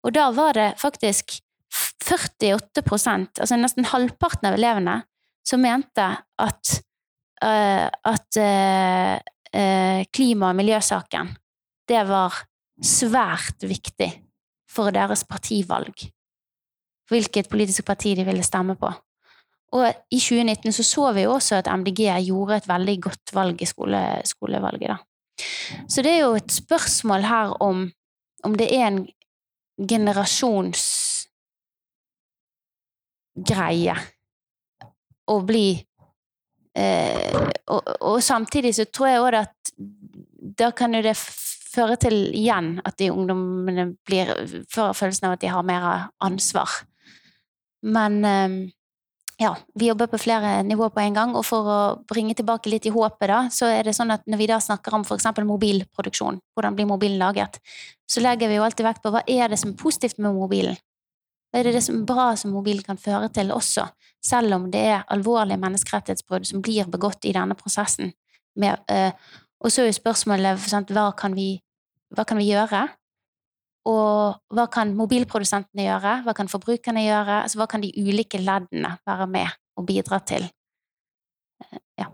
Og da var det faktisk 48% altså nesten halvparten av elevene, som mente at, at uh, klima- og miljøsaken det var svært viktig for deres partivalg. Hvilket politisk parti de ville stemme på. Og i 2019 så, så vi jo også at MDG gjorde et veldig godt valg i skole, skolevalget. Da. Så det er jo et spørsmål her om, om det er en generasjonsgreie å bli eh, og, og, samtidig så tror jeg òg at da kan jo det føre til igjen at de ungdommene blir får følelsen av at de har mer ansvar. Men eh, ja, vi jobber på flere nivåer på en gang, og for å bringe tilbake litt i håpet, da, så er det sånn at når vi da snakker om f.eks. mobilproduksjon, hvordan blir mobilen laget, så legger vi jo alltid vekt på hva er det som er positivt med mobilen? Hva er det, det som er bra som mobilen kan føre til også, selv om det er alvorlige menneskerettighetsbrudd som blir begått i denne prosessen? Med, øh, og så er jo spørsmålet hva kan, vi, hva kan vi gjøre? Og hva kan mobilprodusentene gjøre, hva kan forbrukerne gjøre, altså hva kan de ulike leddene være med og bidra til? Eh, ja.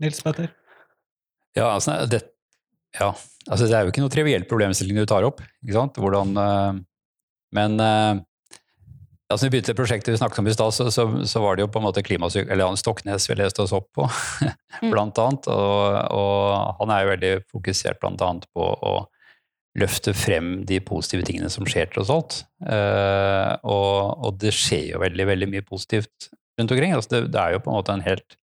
Nils Petter? Ja, altså det, ja, altså det er jo ikke noe triviell problemstilling du tar opp. ikke sant? Hvordan, uh, men uh, altså vi begynte prosjektet vi snakket om i stad, så, så, så, var det jo på en måte klimasyk... Eller han Stoknes vi leste oss opp på, mm. blant annet. Og, og, han er jo veldig fokusert blant annet på å løfte frem de positive tingene som skjer, tross alt. Eh, og, og, det skjer jo veldig, veldig mye positivt rundt omkring. Altså det, det, er jo på en måte en helt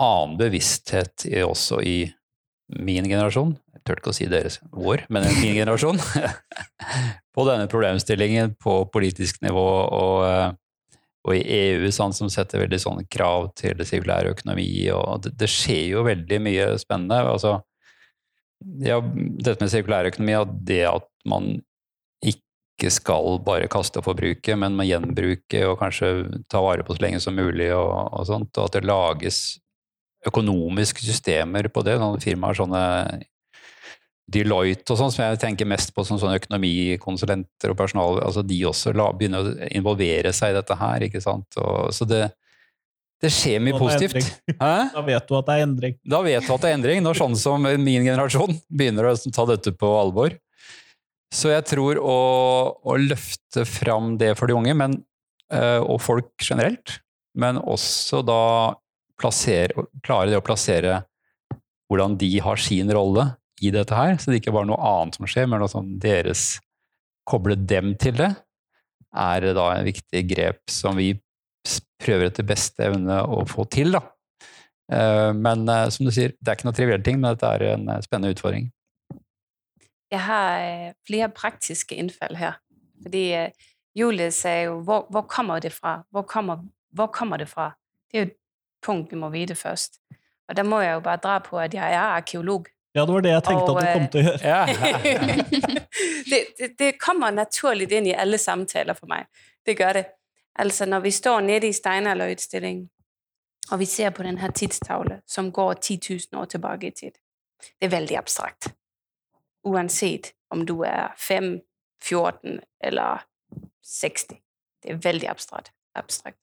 annen bevissthet i, også i min generasjon. Tør ikke å si deres vår, men min generasjon. på denne problemstillingen på politisk nivå og, eh, og i EU, sånn, som setter veldig sånne krav til sirkulær økonomi. og det, det skjer jo veldig mye spennende. altså ja, dette med sirkulærøkonomi og det at man ikke skal bare kaste og forbruke, men må gjenbruke og kanskje ta vare på så lenge som mulig og, og sånt, og at det lages økonomiske systemer på det. Noen firmaer sånne Deloitte og sånn, som jeg tenker mest på som sånn økonomikonsulenter og personal, altså de også la, begynner å involvere seg i dette her. ikke sant? Og, så det, det skjer mye positivt. Da vet du at det er endring. Da vet du at det er endring, når sånne som min generasjon begynner å ta dette på alvor. Så jeg tror å, å løfte fram det for de unge, men, eh, og folk generelt, men også da plassere, klare det å plassere hvordan de har sin rolle i dette her, så det ikke er noe annet som skjer, men altså deres Koble dem til det, er da en viktig grep som vi prøver etter beste evne å få til. Da. Eh, men eh, som du sier, det er ikke noe triviell ting, men dette er en eh, spennende utfordring. Jeg har flere praktiske innfall her. Fordi Julie sier jo hvor, hvor, kommer det fra? Hvor kommer, hvor kommer det fra? Det er jo et punkt vi må vite først. Og da må jeg jo bare dra på at jeg er arkeolog. Ja, det var det jeg tenkte og, at du kom til å gjøre. det, det, det, kommer naturlig inn i alle samtaler for meg. Det gjør det. Altså når vi står nede i steinalderutstillingen, og vi ser på denne tidstavle som går 10 000 år tilbake i tid, det er veldig abstrakt. Uansett om du er 5, 14 eller 60. Det er veldig abstrakt. abstrakt.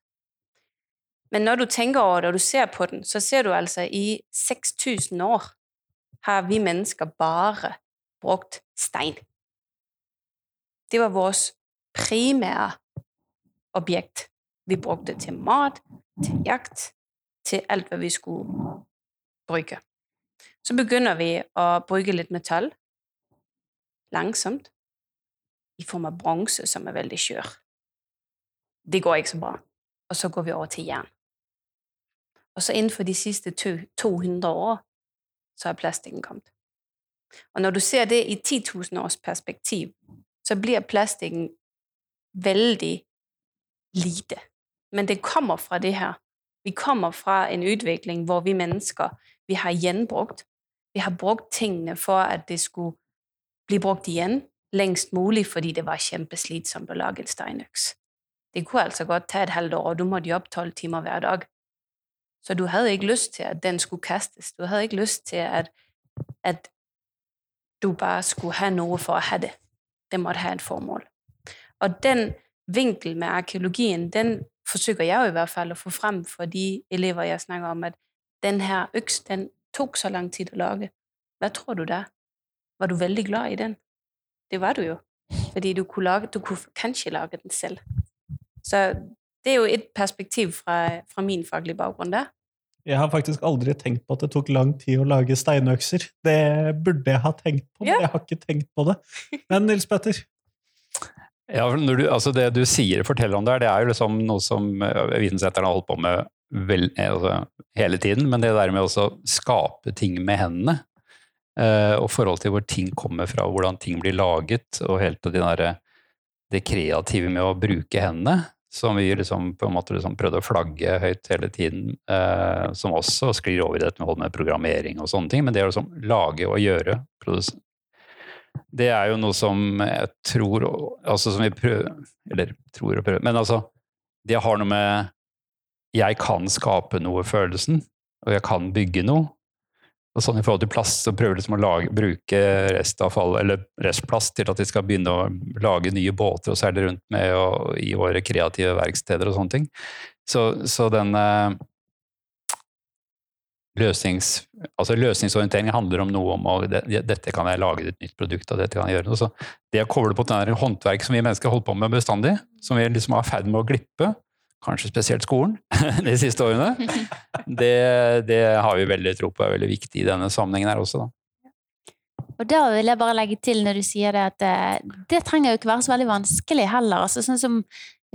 Men når du tenker over det, og du ser på den, så ser du altså i 6000 år har vi mennesker bare brukt stein. Det var vores primære objekt. Vi brukte det til mat, til jakt, til alt hva vi skulle bruke. Så begynner vi å bruke litt metall langsomt i form av bronse, som er veldig skjør. Det går ikke så bra. Og så går vi over til jern. Og så innenfor de siste 200 år så er plastikken kommet. Og når du ser det i 10 000 års perspektiv, så blir plastikken veldig lite. Men det kommer fra det her Vi kommer fra en utvikling hvor vi mennesker vi har gjenbrukt. Vi har brukt tingene for at det skulle bli brukt igjen lengst mulig, fordi det var kjempeslitsomt å lage en steinøks. Det kunne altså godt ta et halvt år, og du måtte jobbe tolv timer hver dag. Så du hadde ikke lyst til at den skulle kastes. Du hadde ikke lyst til at, at du bare skulle ha noe for å ha det. Det måtte ha et formål. Og den vinkel med arkeologien, den forsøker jeg jo i hvert fall å få frem for de elever jeg snakker om, at den her øks den tok så lang tid å lage. Hva tror du da? Var du veldig glad i den? Det var du jo. Fordi du kunne, lage, du kunne kanskje lage den selv. Så det er jo et perspektiv fra, fra min faglige bakgrunn der. Jeg har faktisk aldri tenkt på at det tok lang tid å lage steinøkser. Det burde jeg ha tenkt på, men Ja. jeg har ikke tenkt på det. Men Nils Petter, Ja, du, altså det du sier forteller om der, det er jo liksom noe som vitensetterne har holdt på med vel, eh, altså, hele tiden, men det der med å skape ting med hendene, eh, og forhold til hvor ting kommer fra, hvordan ting blir laget, og helt til de der, det kreative med å bruke hendene, som vi liksom på en måte liksom prøvde å flagge høyt hele tiden, eh, som også sklir over i dette med, med programmering og sånne ting, men det å liksom lage og gjøre, produs- det er jo noe som jeg tror altså som vi prøver, Eller tror og prøver Men altså, det har noe med Jeg kan skape noe-følelsen, og jeg kan bygge noe. Og sånn I forhold til plast så prøver de liksom å lage, bruke restavfall, eller restplast til at de skal begynne å lage nye båter og seile rundt med og, i våre kreative verksteder og sånne ting. Så, så den eh, løsnings, altså løsningsorientering handler om noe om å det, dette kan jeg lage et nytt produkt av, dette kan jeg gjøre noe. Så det å koble på den håndverk som vi mennesker har holdt på med bestandig, som vi liksom er i ferd med å glippe, kanskje spesielt skolen, de siste årene, det, det har vi veldig tro på er veldig viktig i denne sammenhengen her også. Da. Og da vil jeg bare legge til når du sier det, at eh, det trenger jo ikke være så veldig vanskelig heller. Altså, sånn som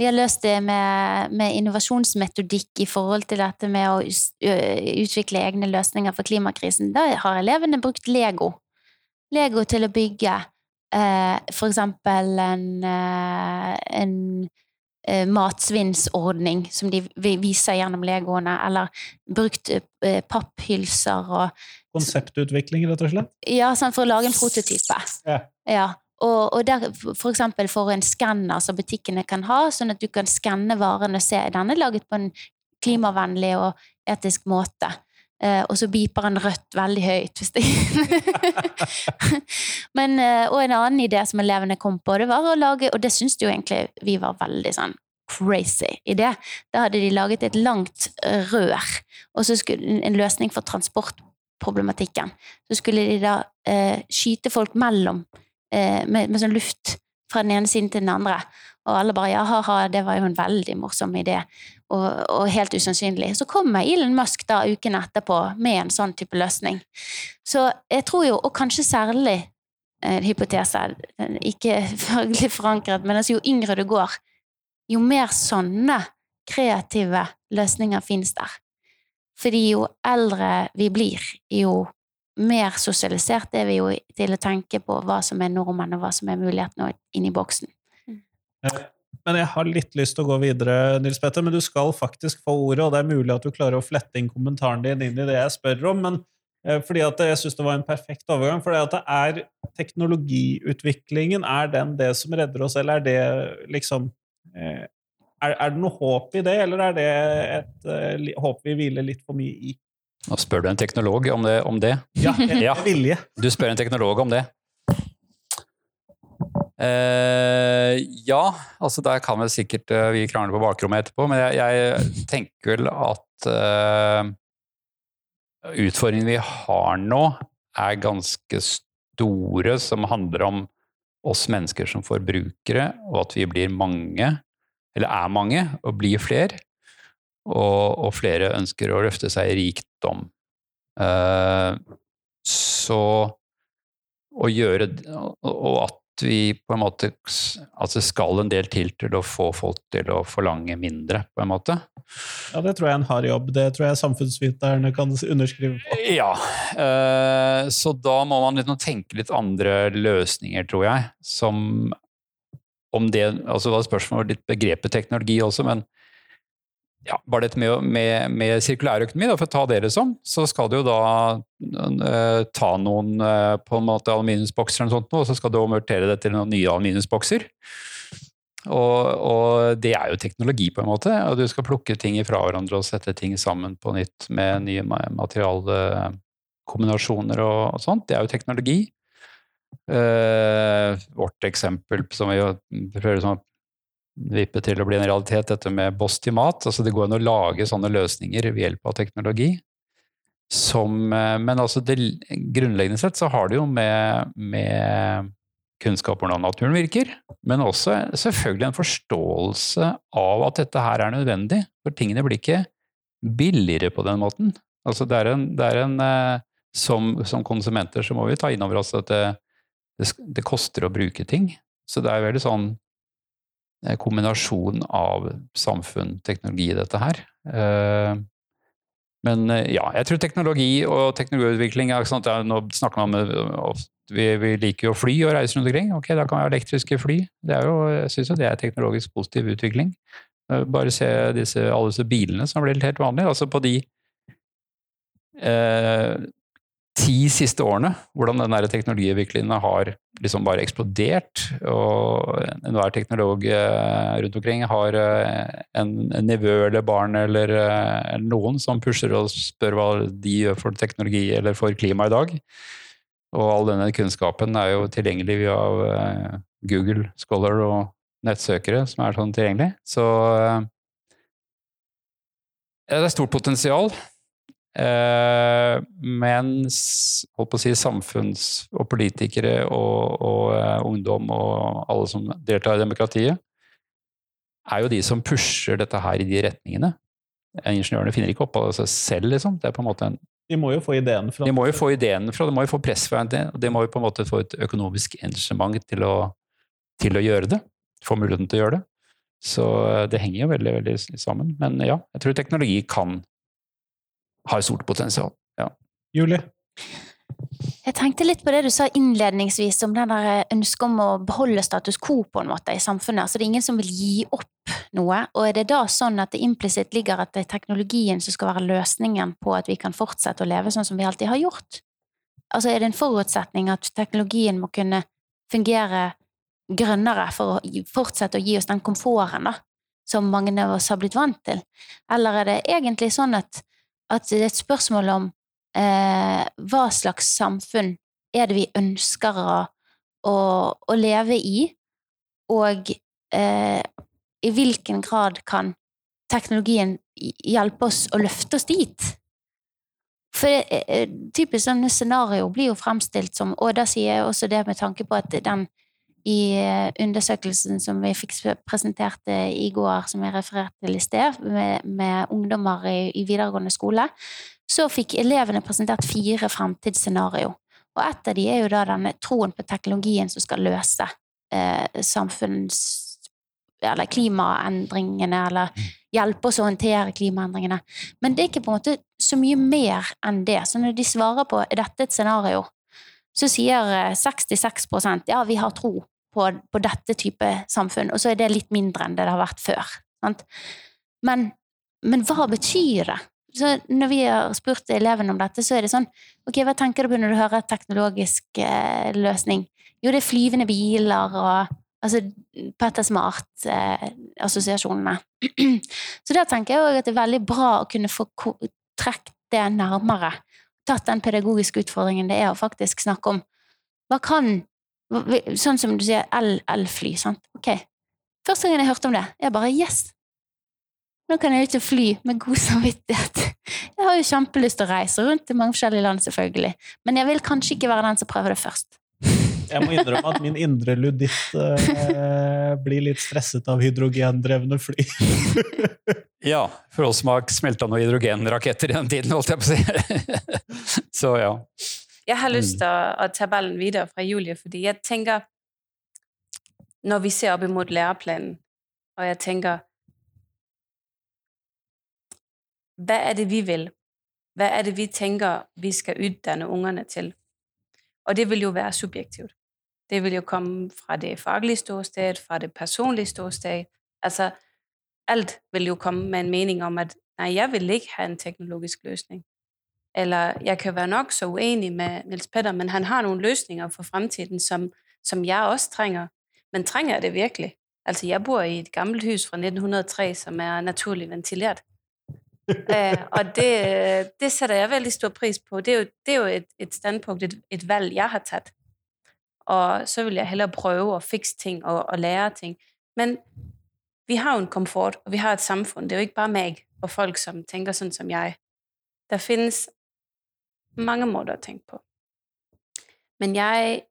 vi har løst det med, med innovasjonsmetodikk i forhold til dette med å utvikle egne løsninger for klimakrisen. Da har elevene brukt Lego. Lego til å bygge eh, for eksempel en, eh, en eh, matsvinnsordning som de viser gjennom legoene, eller brukt eh, papphylser og konseptutvikling, rett og slett? ja, sånn for å lage en prototype. Ja. Ja. Og, og der, for eksempel for en skanner som butikkene kan ha, sånn at du kan skanne varene og se er denne laget på en klimavennlig og etisk måte. Eh, og så beeper han rødt veldig høyt. Hvis det Men, eh, og en annen idé som elevene kom på, det var å lage Og det syns jo egentlig vi var veldig sånn crazy idé. Da hadde de laget et langt eh, rør, og så skulle en løsning for transportproblematikken. Så skulle de da eh, skyte folk mellom eh, med, med sånn luft fra den ene siden til den andre. Og alle bare ja, ha-ha, det var jo en veldig morsom idé, og, og helt usannsynlig. Så kommer Elon Musk da uken etterpå med en sånn type løsning. Så jeg tror jo, og kanskje særlig en hypotese, eh, ikke faglig forankret, men altså jo yngre du går, jo mer sånne kreative løsninger finnes der. Fordi jo eldre vi blir, jo mer sosialisert er vi jo til å tenke på hva som er normen, og hva som er mulighetene inni boksen. Men jeg har litt lyst til å gå videre, Nils Petter, men du skal faktisk få ordet, og det er mulig at du klarer å flette inn kommentaren din inn i det jeg spør om, men eh, fordi at jeg syns det var en perfekt overgang. For det er teknologiutviklingen, er den det som redder oss, eller er det liksom eh, er, er det noe håp i det, eller er det et eh, håp vi hviler litt for mye i? Nå spør du en teknolog om det. Om det. Ja, jeg, jeg, vilje. Du spør en teknolog om det. Eh, ja, altså der kan vel sikkert eh, vi krangle på bakrommet etterpå, men jeg, jeg tenker vel at eh, utfordringene vi har nå, er ganske store, som handler om oss mennesker som forbrukere, og at vi blir mange, eller er mange, og blir flere. Og, og flere ønsker å løfte seg i rikdom. Så å gjøre Og at vi på en måte Altså skal en del til til å få folk til å forlange mindre, på en måte. Ja, det tror jeg er en hard jobb. Det tror jeg samfunnsviterne kan underskrive på. Ja, eh, så da må man liksom tenke litt andre løsninger, tror jeg. Som om det Altså det var spørsmål litt begrepet teknologi også, men ja, bare dette med, med, med sirkulærøkonomi, for å ta det som, så skal du jo da uh, ta noen uh, på en måte aluminiumsbokser eller sånt, og så skal du konvertere det til noen nye aluminiumsbokser. Og, og, det er jo teknologi, på en måte. og Du skal plukke ting fra hverandre og sette ting sammen på nytt med nye materialkombinasjoner og, og sånt. Det er jo teknologi. Uh, vårt eksempel som vi prøver å vippe til å bli en realitet, dette med Boss til mat. Altså det går an å lage sånne løsninger ved hjelp av teknologi. Som, uh, men altså det, grunnleggende sett så har det jo med, med kunnskap om hvordan naturen virker, men også selvfølgelig en forståelse av at dette her er nødvendig. For tingene blir ikke billigere på den måten. Altså det er en, det er en eh, som, som, konsumenter så må vi ta inn over oss at det, det, det koster å bruke ting. Så det er veldig sånn eh, kombinasjon av samfunn, teknologi, dette her. Eh, men ja, jeg tror teknologi og teknologiutvikling er sånn at Nå snakker man om vi, vi, liker jo å fly og reise rundt omkring. Ok, da kan vi ha elektriske fly. Det er jo, jeg syns jo det er teknologisk positiv utvikling. Eh, bare se disse, alle disse bilene som blitt helt vanlige. Altså på de eh, ti siste årene, hvordan den teknologiutviklingen har liksom bare eksplodert. Og enhver teknolog eh, rundt omkring har eh, en, nevø eller barn eller, eller noen som pusher og spør hva de gjør for teknologi eller for klima i dag. Og all denne kunnskapen er jo tilgjengelig via Google Scholar og nettsøkere som er sånn tilgjengelig. Så ja, det er stort potensial. Uh, mens holdt på å si, samfunns- og politikere og, og ungdom og alle som deltar i demokratiet, er jo de som pusher dette her i de retningene. Ingeniørene finner ikke opp av seg selv, liksom. Det er på en måte en de må jo få ideen fra De må jo få ideen fra, de må jo få press fra det, og de må jo på en måte få et økonomisk engasjement til til å gjøre det. Få muligheten til å gjøre det. Så eh, det henger jo veldig, veldig sammen. Men ja, jeg tror teknologi kan ha et stort potensial. Ja. Julie? Jeg tenkte litt på det du sa innledningsvis om den der eh, ønsket om å beholde status quo på en måte i samfunnet. Altså det er ingen som vil gi opp noe. Og er det da sånn at det implisitt ligger at det er teknologien som skal være løsningen på at vi kan fortsette å leve sånn som vi alltid har gjort? Altså er det en forutsetning at teknologien må kunne fungere grønnere for å fortsette å gi oss den komforten da, som mange av oss har blitt vant til? Eller er det egentlig sånn at, at det er et spørsmål om eh, hva slags samfunn er det vi ønsker å, å, å leve i, og eh, i hvilken grad kan teknologien hjelpe oss å løfte oss dit? For eh, eh, typisk sånne scenario blir jo fremstilt som Og da sier jeg også det med tanke på at den i eh, undersøkelsen som vi fikk presentert i går, som jeg refererte til i sted, med, med ungdommer i, i, videregående skole, så fikk elevene presentert fire fremtidsscenario. Og ett av de er jo da denne troen på teknologien som skal løse eh, samfunns... Eller klimaendringene, eller mm. hjelpe oss å håndtere klimaendringene. Men det er ikke på en måte så mye mer enn det. Så når de svarer på er dette et scenario, så sier 66 eh, ja, vi har tro på, på, dette type samfunn, og så er det litt mindre enn det det har vært før. Men, men, hva betyr det? Så når vi har spurt elevene om dette, så er det sånn Ok, hva tenker du på når du hører teknologisk eh, løsning? Jo, det er flyvende biler og altså Petter Smart-assosiasjonene. Eh, så der tenker jeg òg at det er veldig bra å kunne få trukket det nærmere. Tatt den pedagogiske utfordringen det er å faktisk snakke om hva kan Sånn som du sier, elfly. sant? Ok. Første gangen jeg hørte om det, jeg bare yes! Nå kan jeg ut og fly med god samvittighet. Jeg har jo kjempelyst til å reise rundt i mange forskjellige land, selvfølgelig. Men jeg vil kanskje ikke være den som prøver det først. Jeg må innrømme at min indre luditt eh, blir litt stresset av hydrogendrevne fly. ja, for oss som har smelta noen hydrogenraketter i den tiden, holdt jeg på å si. Så ja. Jeg har lyst til å, ta ballen videre fra Julie, fordi jeg tenker Når vi ser opp imot læreplanen, og jeg tenker Hva er det vi vil? Hva er det vi tenker vi skal utdanne ungene til? Og det vil jo være subjektivt. Det vil jo komme fra det faglige ståsted, fra det personlige ståsted. Altså, alt vil jo komme med en mening om, at nei, jeg vil ikke ha en teknologisk løsning. Eller jeg kan være nok så uenig med Niels Petter, men han har noen løsninger for fremtiden, som, som jeg også trenger. Men trenger jeg det virkelig? Altså, jeg bor i et gammelt hus fra 1903, som er naturlig ventilert. uh, og det, det sætter jeg veldig stor pris på. Det er jo, det er jo et, et standpunkt, et, et valg, jeg har tatt. Og så vil jeg hellere prøve at fikse ting og, og lære ting. Men vi har jo en komfort, og vi har et samfunn. Det er jo ikke bare meg og folk, som tænker sånn som jeg. Der finnes mange måter å tenke på. Men jeg,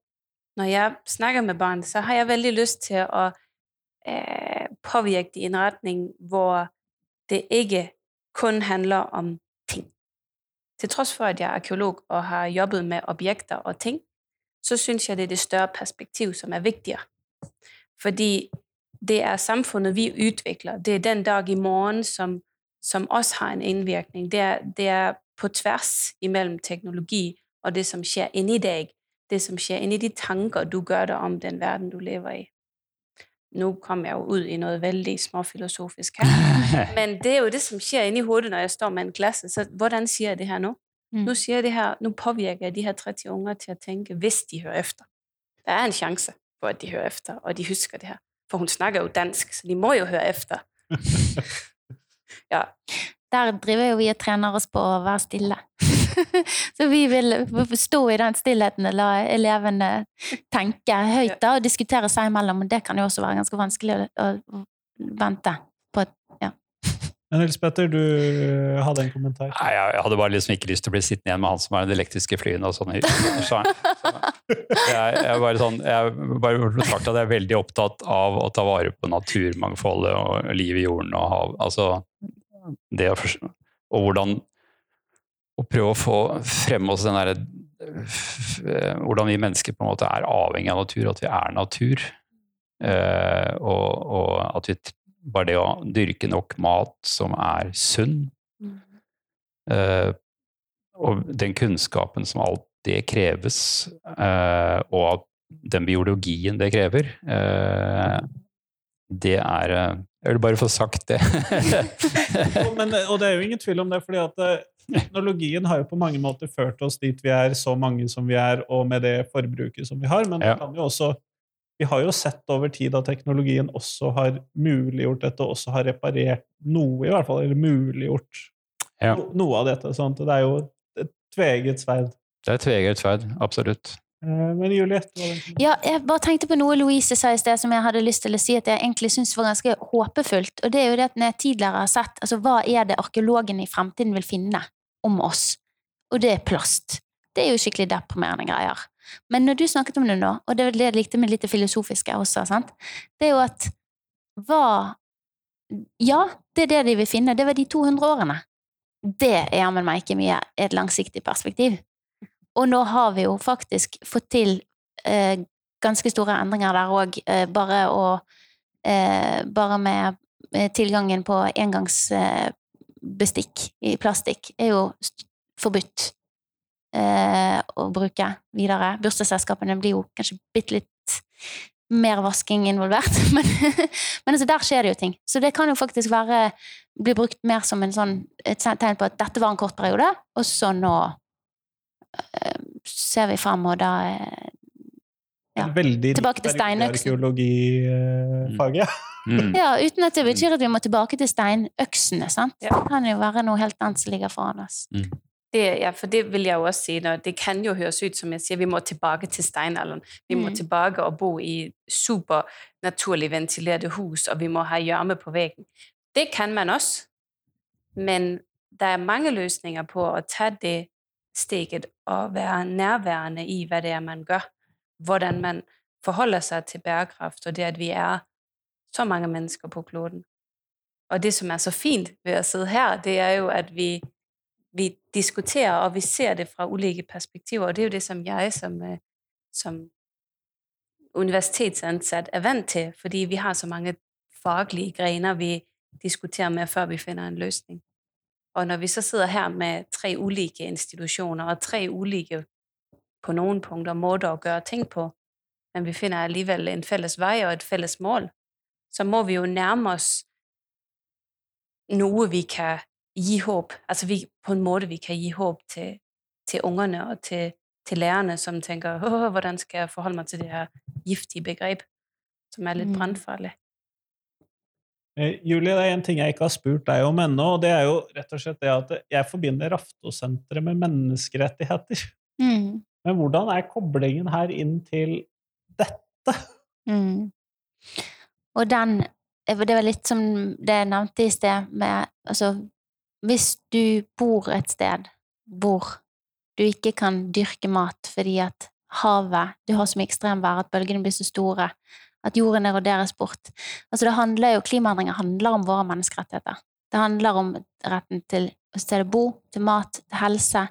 når jeg snakker med barn, så har jeg veldig lyst til å eh, påvirke det i en retning, hvor det ikke kun handler om ting. Til trods for, at jeg er arkeolog og har jobbet med objekter og ting, så synes jeg, det er det større perspektiv, som er viktigere. Fordi det er samfunnet vi utvikler. Det er den dag i morgen, som, som også har en innvirkning. Det er, det er på tværs mellom teknologi og det, som skjer inni i dag. Det, som skjer inni i de tanker, du gør deg om den verden, du lever i. Nu kom jeg jo ut i noe veldig småfilosofisk her. Men det er jo det, som skjer inni i hovedet, når jeg står med en klasse. Så hvordan sier jeg det her nå? Mm. Nu siger jeg det her, nu påvirker jeg de her 30 unger til at tænke, hvis de hører efter. Der er en chance for, at de hører efter, og de husker det her. For hun snakker jo dansk, så de må jo høre efter. ja. Der driver jo vi og trener oss på å være stille. så vi vil stå i den stillheten og la elevene tenke høyt da, og diskutere seg imellom. men det kan jo også være ganske vanskelig å, å vente på. Ja. Nils Petter, du hadde en kommentar? Nei, Jeg hadde bare liksom ikke lyst til å bli sittende igjen med han som er den elektriske flyene og sånn. Så, jeg, bare sånn, jeg bare betrakter at jeg er veldig opptatt av å ta vare på naturmangfoldet og livet i jorden og hav. Altså, det å forstå, og hvordan å prøve å få frem oss den derre Hvordan vi mennesker på en måte er avhengig av natur, at vi er natur. Eh, og, og at vi bare det å dyrke nok mat som er sunn, mm. uh, og den kunnskapen som alt det kreves, uh, og den biologien det krever, uh, det er Jeg vil bare få sagt det. Men, og det er jo ingen tvil om det, fordi at teknologien har jo på mange måter ført oss dit vi er, så mange som vi er, og med det forbruket som vi har, men ja. det kan jo også vi har jo sett over tid at teknologien også har muliggjort dette, og også har reparert noe, i hvert fall, eller muliggjort ja. no, noe av dette. Sånn det er jo et tveget sverd. Det er et tveget sverd, absolutt. Eh, men Juliette Ja, jeg bare tenkte på noe Louise sa i sted som jeg hadde lyst til å si at jeg egentlig syns var ganske håpefullt. Og det er jo det at når jeg tidligere har sett altså hva er det arkeologene i fremtiden vil finne om oss? Og det er plast. Det er jo skikkelig deprimerende greier. Men når du snakket om det nå, og det er det jeg likte med litt det filosofiske også, sant? det er jo at hva Ja, det er det de vil finne. Det var de 200 årene. Det er jammen meg ikke mye et langsiktig perspektiv. Og nå har vi jo faktisk fått til eh, ganske store endringer der òg, eh, bare å eh, Bare med tilgangen på engangsbestikk i plastikk er jo forbudt eh, å bruke videre. Bursdagsselskapene blir jo kanskje bitte litt mer vasking involvert, men, men altså der skjer det jo ting. Så det kan jo faktisk være bli brukt mer som en sånn, et tegn på at dette var en kort periode, og så nå eh, ser vi frem, og da eh, ja, tilbake til steinøksen. Arkeologifaget. Mm. Ja, uten at det betyr at vi må tilbake til steinøksene. sant? Det kan jo være noe helt annet som ligger foran oss. Mm. Det, ja, for det vil jeg jo også si. når det kan jo høres ut, som jeg sier, vi må tilbake til steinalderen. Vi mm. må tilbake og bo i super naturligt ventilerte hus, og vi må ha gjørme på væggen. Det kan man også, men der er mange løsninger på at ta det steget og være nærværende i, hva det er, man gør. Hvordan man forholder seg til bærekraft, og det, at vi er så mange mennesker på kloden. Og det, som er så fint ved å sidde her, det er jo, at vi vi diskuterer, og vi ser det fra ulike perspektiver. Og det er jo det, som jeg som, øh, som universitetsansatt er vant til, fordi vi har så mange faglige grener, vi diskuterer med, før vi finner en løsning. Og når vi så sitter her med tre ulike institutioner, og tre ulike på noen punkter måter å gjøre ting på, men vi finner alligevel en fælles vei og et fælles mål, så må vi jo nærme oss noe vi kan gi håp. Altså vi, på en måte vi kan gi håp til, til ungene og til, til lærerne som tenker Åh, hvordan skal jeg forholde meg til det her giftige begrep, som er litt Mm. brannfarlig. Eh, Julie, det er en ting jeg ikke har spurt deg om ennå, og det er jo rett og slett det at jeg forbinder Raftosenteret med menneskerettigheter. Mm. Men hvordan er koblingen her inn til dette? Mm. Og den Det var litt som det jeg nevnte i sted, med altså Hvis du bor et sted hvor du ikke kan dyrke mat fordi at havet Du har så mye ekstremvær at bølgene blir så store at jorden eroderes bort. Altså det handler jo, Klimaendringer handler om våre menneskerettigheter. Det handler om retten til å sted å bo, til mat, til helse.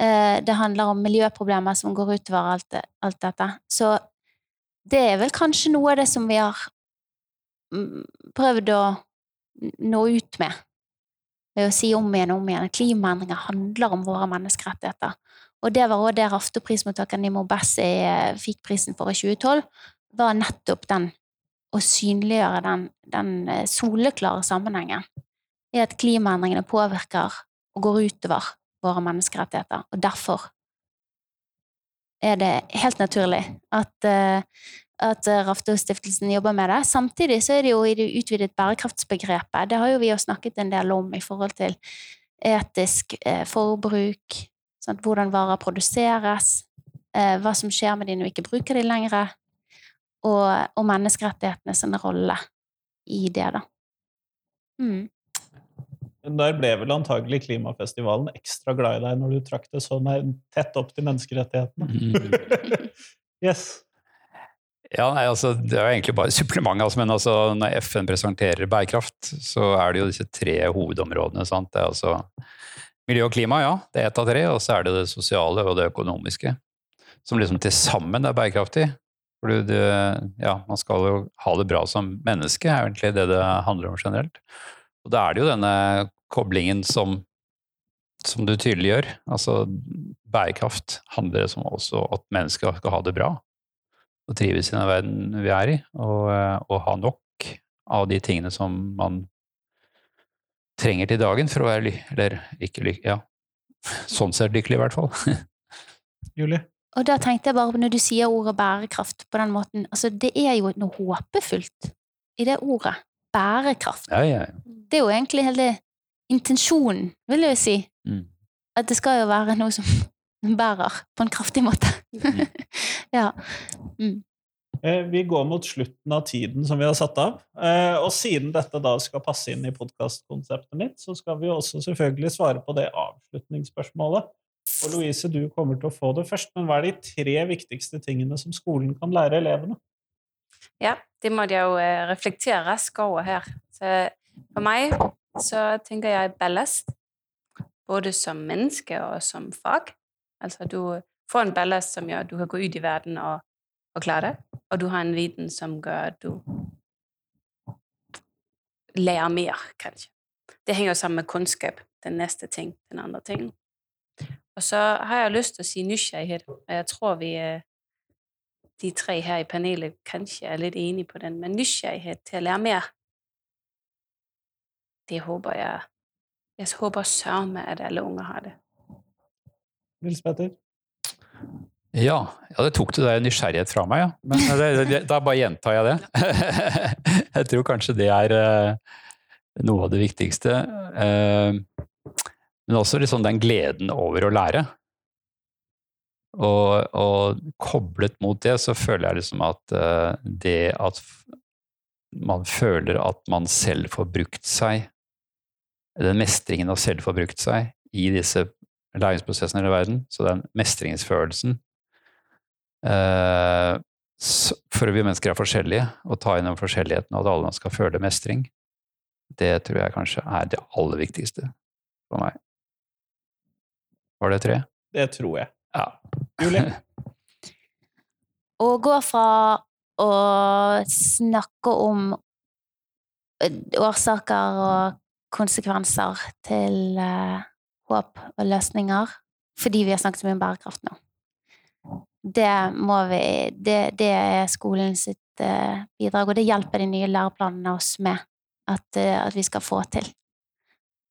Eh, Det handler om miljøproblemer som går utover alt, alt dette. Så det er vel kanskje noe av det som vi har mm, prøvd å nå ut med. Ved å si om igjen og om igjen at klimaendringer handler om våre menneskerettigheter. Og det var også der Raftoprismottakeren Nimo Bessi eh, fikk prisen for i 2012, var nettopp den å synliggjøre den, den eh, soleklare sammenhengen i at klimaendringene påvirker og går utover våre menneskerettigheter, og derfor er det helt naturlig at, eh, at Raftostiftelsen jobber med det. Samtidig så er det jo i det utvidet bærekraftsbegrepet, det har jo vi jo snakket en del om i forhold til etisk eh, forbruk, sant? hvordan varer produseres, eh, hva som skjer med de når vi ikke bruker de lenger, og, og menneskerettighetene sin rolle i det, da. Mm. Der ble vel antagelig klimafestivalen ekstra glad i deg når du trakk det så tett opp til menneskerettighetene. Mm. Yes. Ja, nei, altså, Det er jo egentlig bare supplement. Altså, men altså, når FN presenterer bærekraft, så er det jo disse tre hovedområdene. Sant? Det er altså miljø og klima, ja. Det er ett av tre. Og så er det det sosiale og det økonomiske. Som liksom til sammen er bærekraftig. For ja, man skal jo ha det bra som menneske, er egentlig det det handler om generelt. Og da er det jo denne koblingen som, som du tydeliggjør. Altså bærekraft handler det som også at mennesker skal ha det bra og trives i den verden vi er i, og, eh, og ha nok av de tingene som man trenger til dagen for å være lykkelig, eller ikke lykkelig, ja, sånn sett lykkelig i hvert fall. Julie? Og da tenkte jeg bare på når du sier ordet bærekraft på den måten, altså det er jo noe håpefullt i det ordet. Bærekraft. Ja, ja, ja. Det er jo egentlig hele intensjonen, vil jeg jo si. Mm. At det skal jo være noe som bærer på en kraftig måte. Mm. ja. Mm. Vi går mot slutten av tiden som vi har satt av. Eh, Og siden dette da skal passe inn i podkastkonseptet mitt, så skal vi også selvfølgelig svare på det avslutningsspørsmålet. Og Louise, du kommer til å få det først, men hva er de tre viktigste tingene som skolen kan lære elevene? Ja, det måtte jeg jo øh, reflektere rask her. Så for meg så tenker jeg ballast, både som menneske og som fag. Altså du får en ballast som gjør at du kan gå ut i verden og, og klare det, og du har en viten som gjør at du lærer mer, kanskje. Det henger sammen med kunnskap, den neste ting, den andre ting. Og så har jeg lyst til å si nysgjerrighet, og jeg tror vi øh, de tre her i panelet kanskje er litt enige på den, men nysgjerrighet til å lære mer, det håper jeg Jeg håper søren meg at alle unger har det. Nils Petter? Ja, ja, det tok du der nysgjerrighet fra meg, ja. Men det, det, da bare gjentar jeg det. jeg tror kanskje det er eh, noe av det viktigste. Eh, men også liksom den gleden over å lære. Og, og koblet mot det, så føler jeg liksom at eh, det at man føler at man selv får brukt seg, den mestringen av selv får brukt seg i disse læringsprosessene i verden, så den mestringsfølelsen eh, For vi mennesker er forskjellige, og ta inn den forskjelligheten og at alle skal føle mestring, det tror jeg kanskje er det aller viktigste for meg. Var det tre? Det tror jeg. Ja. Julie? Å gå fra å snakke om årsaker og konsekvenser til eh, håp og løsninger fordi vi har snakket så mye om bærekraft nå. Det må vi Det, det er skolen sitt uh, bidrag, og det hjelper de nye læreplanene oss med at, uh, at vi skal få til.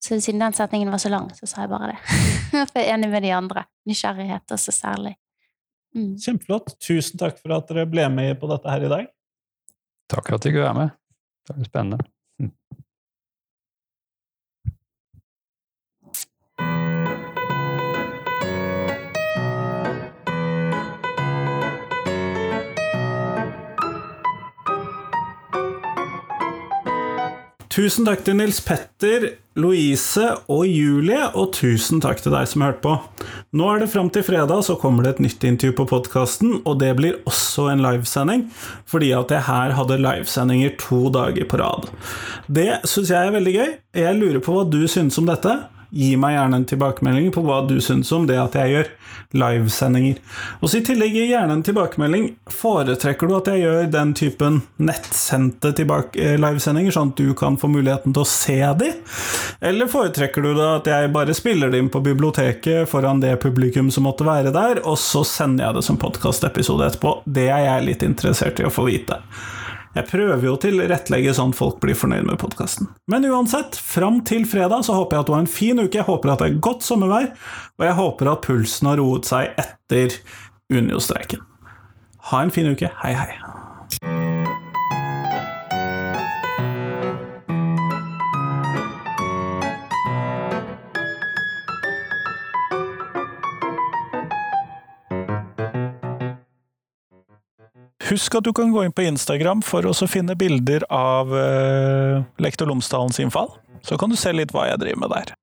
Så siden den setningen var så lang, så sa jeg bare det. For jeg er enig med de andre. Nysgjerrighet også særlig. Mm. Kjempeflott. Tusen takk for at dere ble med på dette her i dag. Takk for at jeg kunne være med. Det var spennende. Tusen takk til Nils Petter, Louise og Julie, og tusen takk til deg som hørte på. Nå er det fram til fredag, så kommer det et nytt intervju på podkasten, og det blir også en livesending, fordi at jeg her hadde livesendinger to dager på rad. Det syns jeg er veldig gøy. Jeg lurer på hva du synes om dette. Gi meg gjerne en tilbakemelding på hva du syns om det at jeg gjør livesendinger. Og så i tillegg gi gjerne en tilbakemelding. Foretrekker du at jeg gjør den typen nettsendte eh, livesendinger, sånn at du kan få muligheten til å se de? Eller foretrekker du da at jeg bare spiller det inn på biblioteket foran det publikum som måtte være der, og så sender jeg det som podkastepisode etterpå? Det er jeg litt interessert i å få vite. Jeg prøver jo å tilrettelegge sånn folk blir fornøyd med podkasten. Men uansett, fram til fredag så håper jeg at du har en fin uke, jeg håper at det er godt sommervær, og jeg håper at pulsen har roet seg etter Unio-streiken. Ha en fin uke. Hei, hei. Husk at du kan gå inn på Instagram for å finne bilder av uh, Lektor Lomsdalens innfall. Så kan du se litt hva jeg driver med der.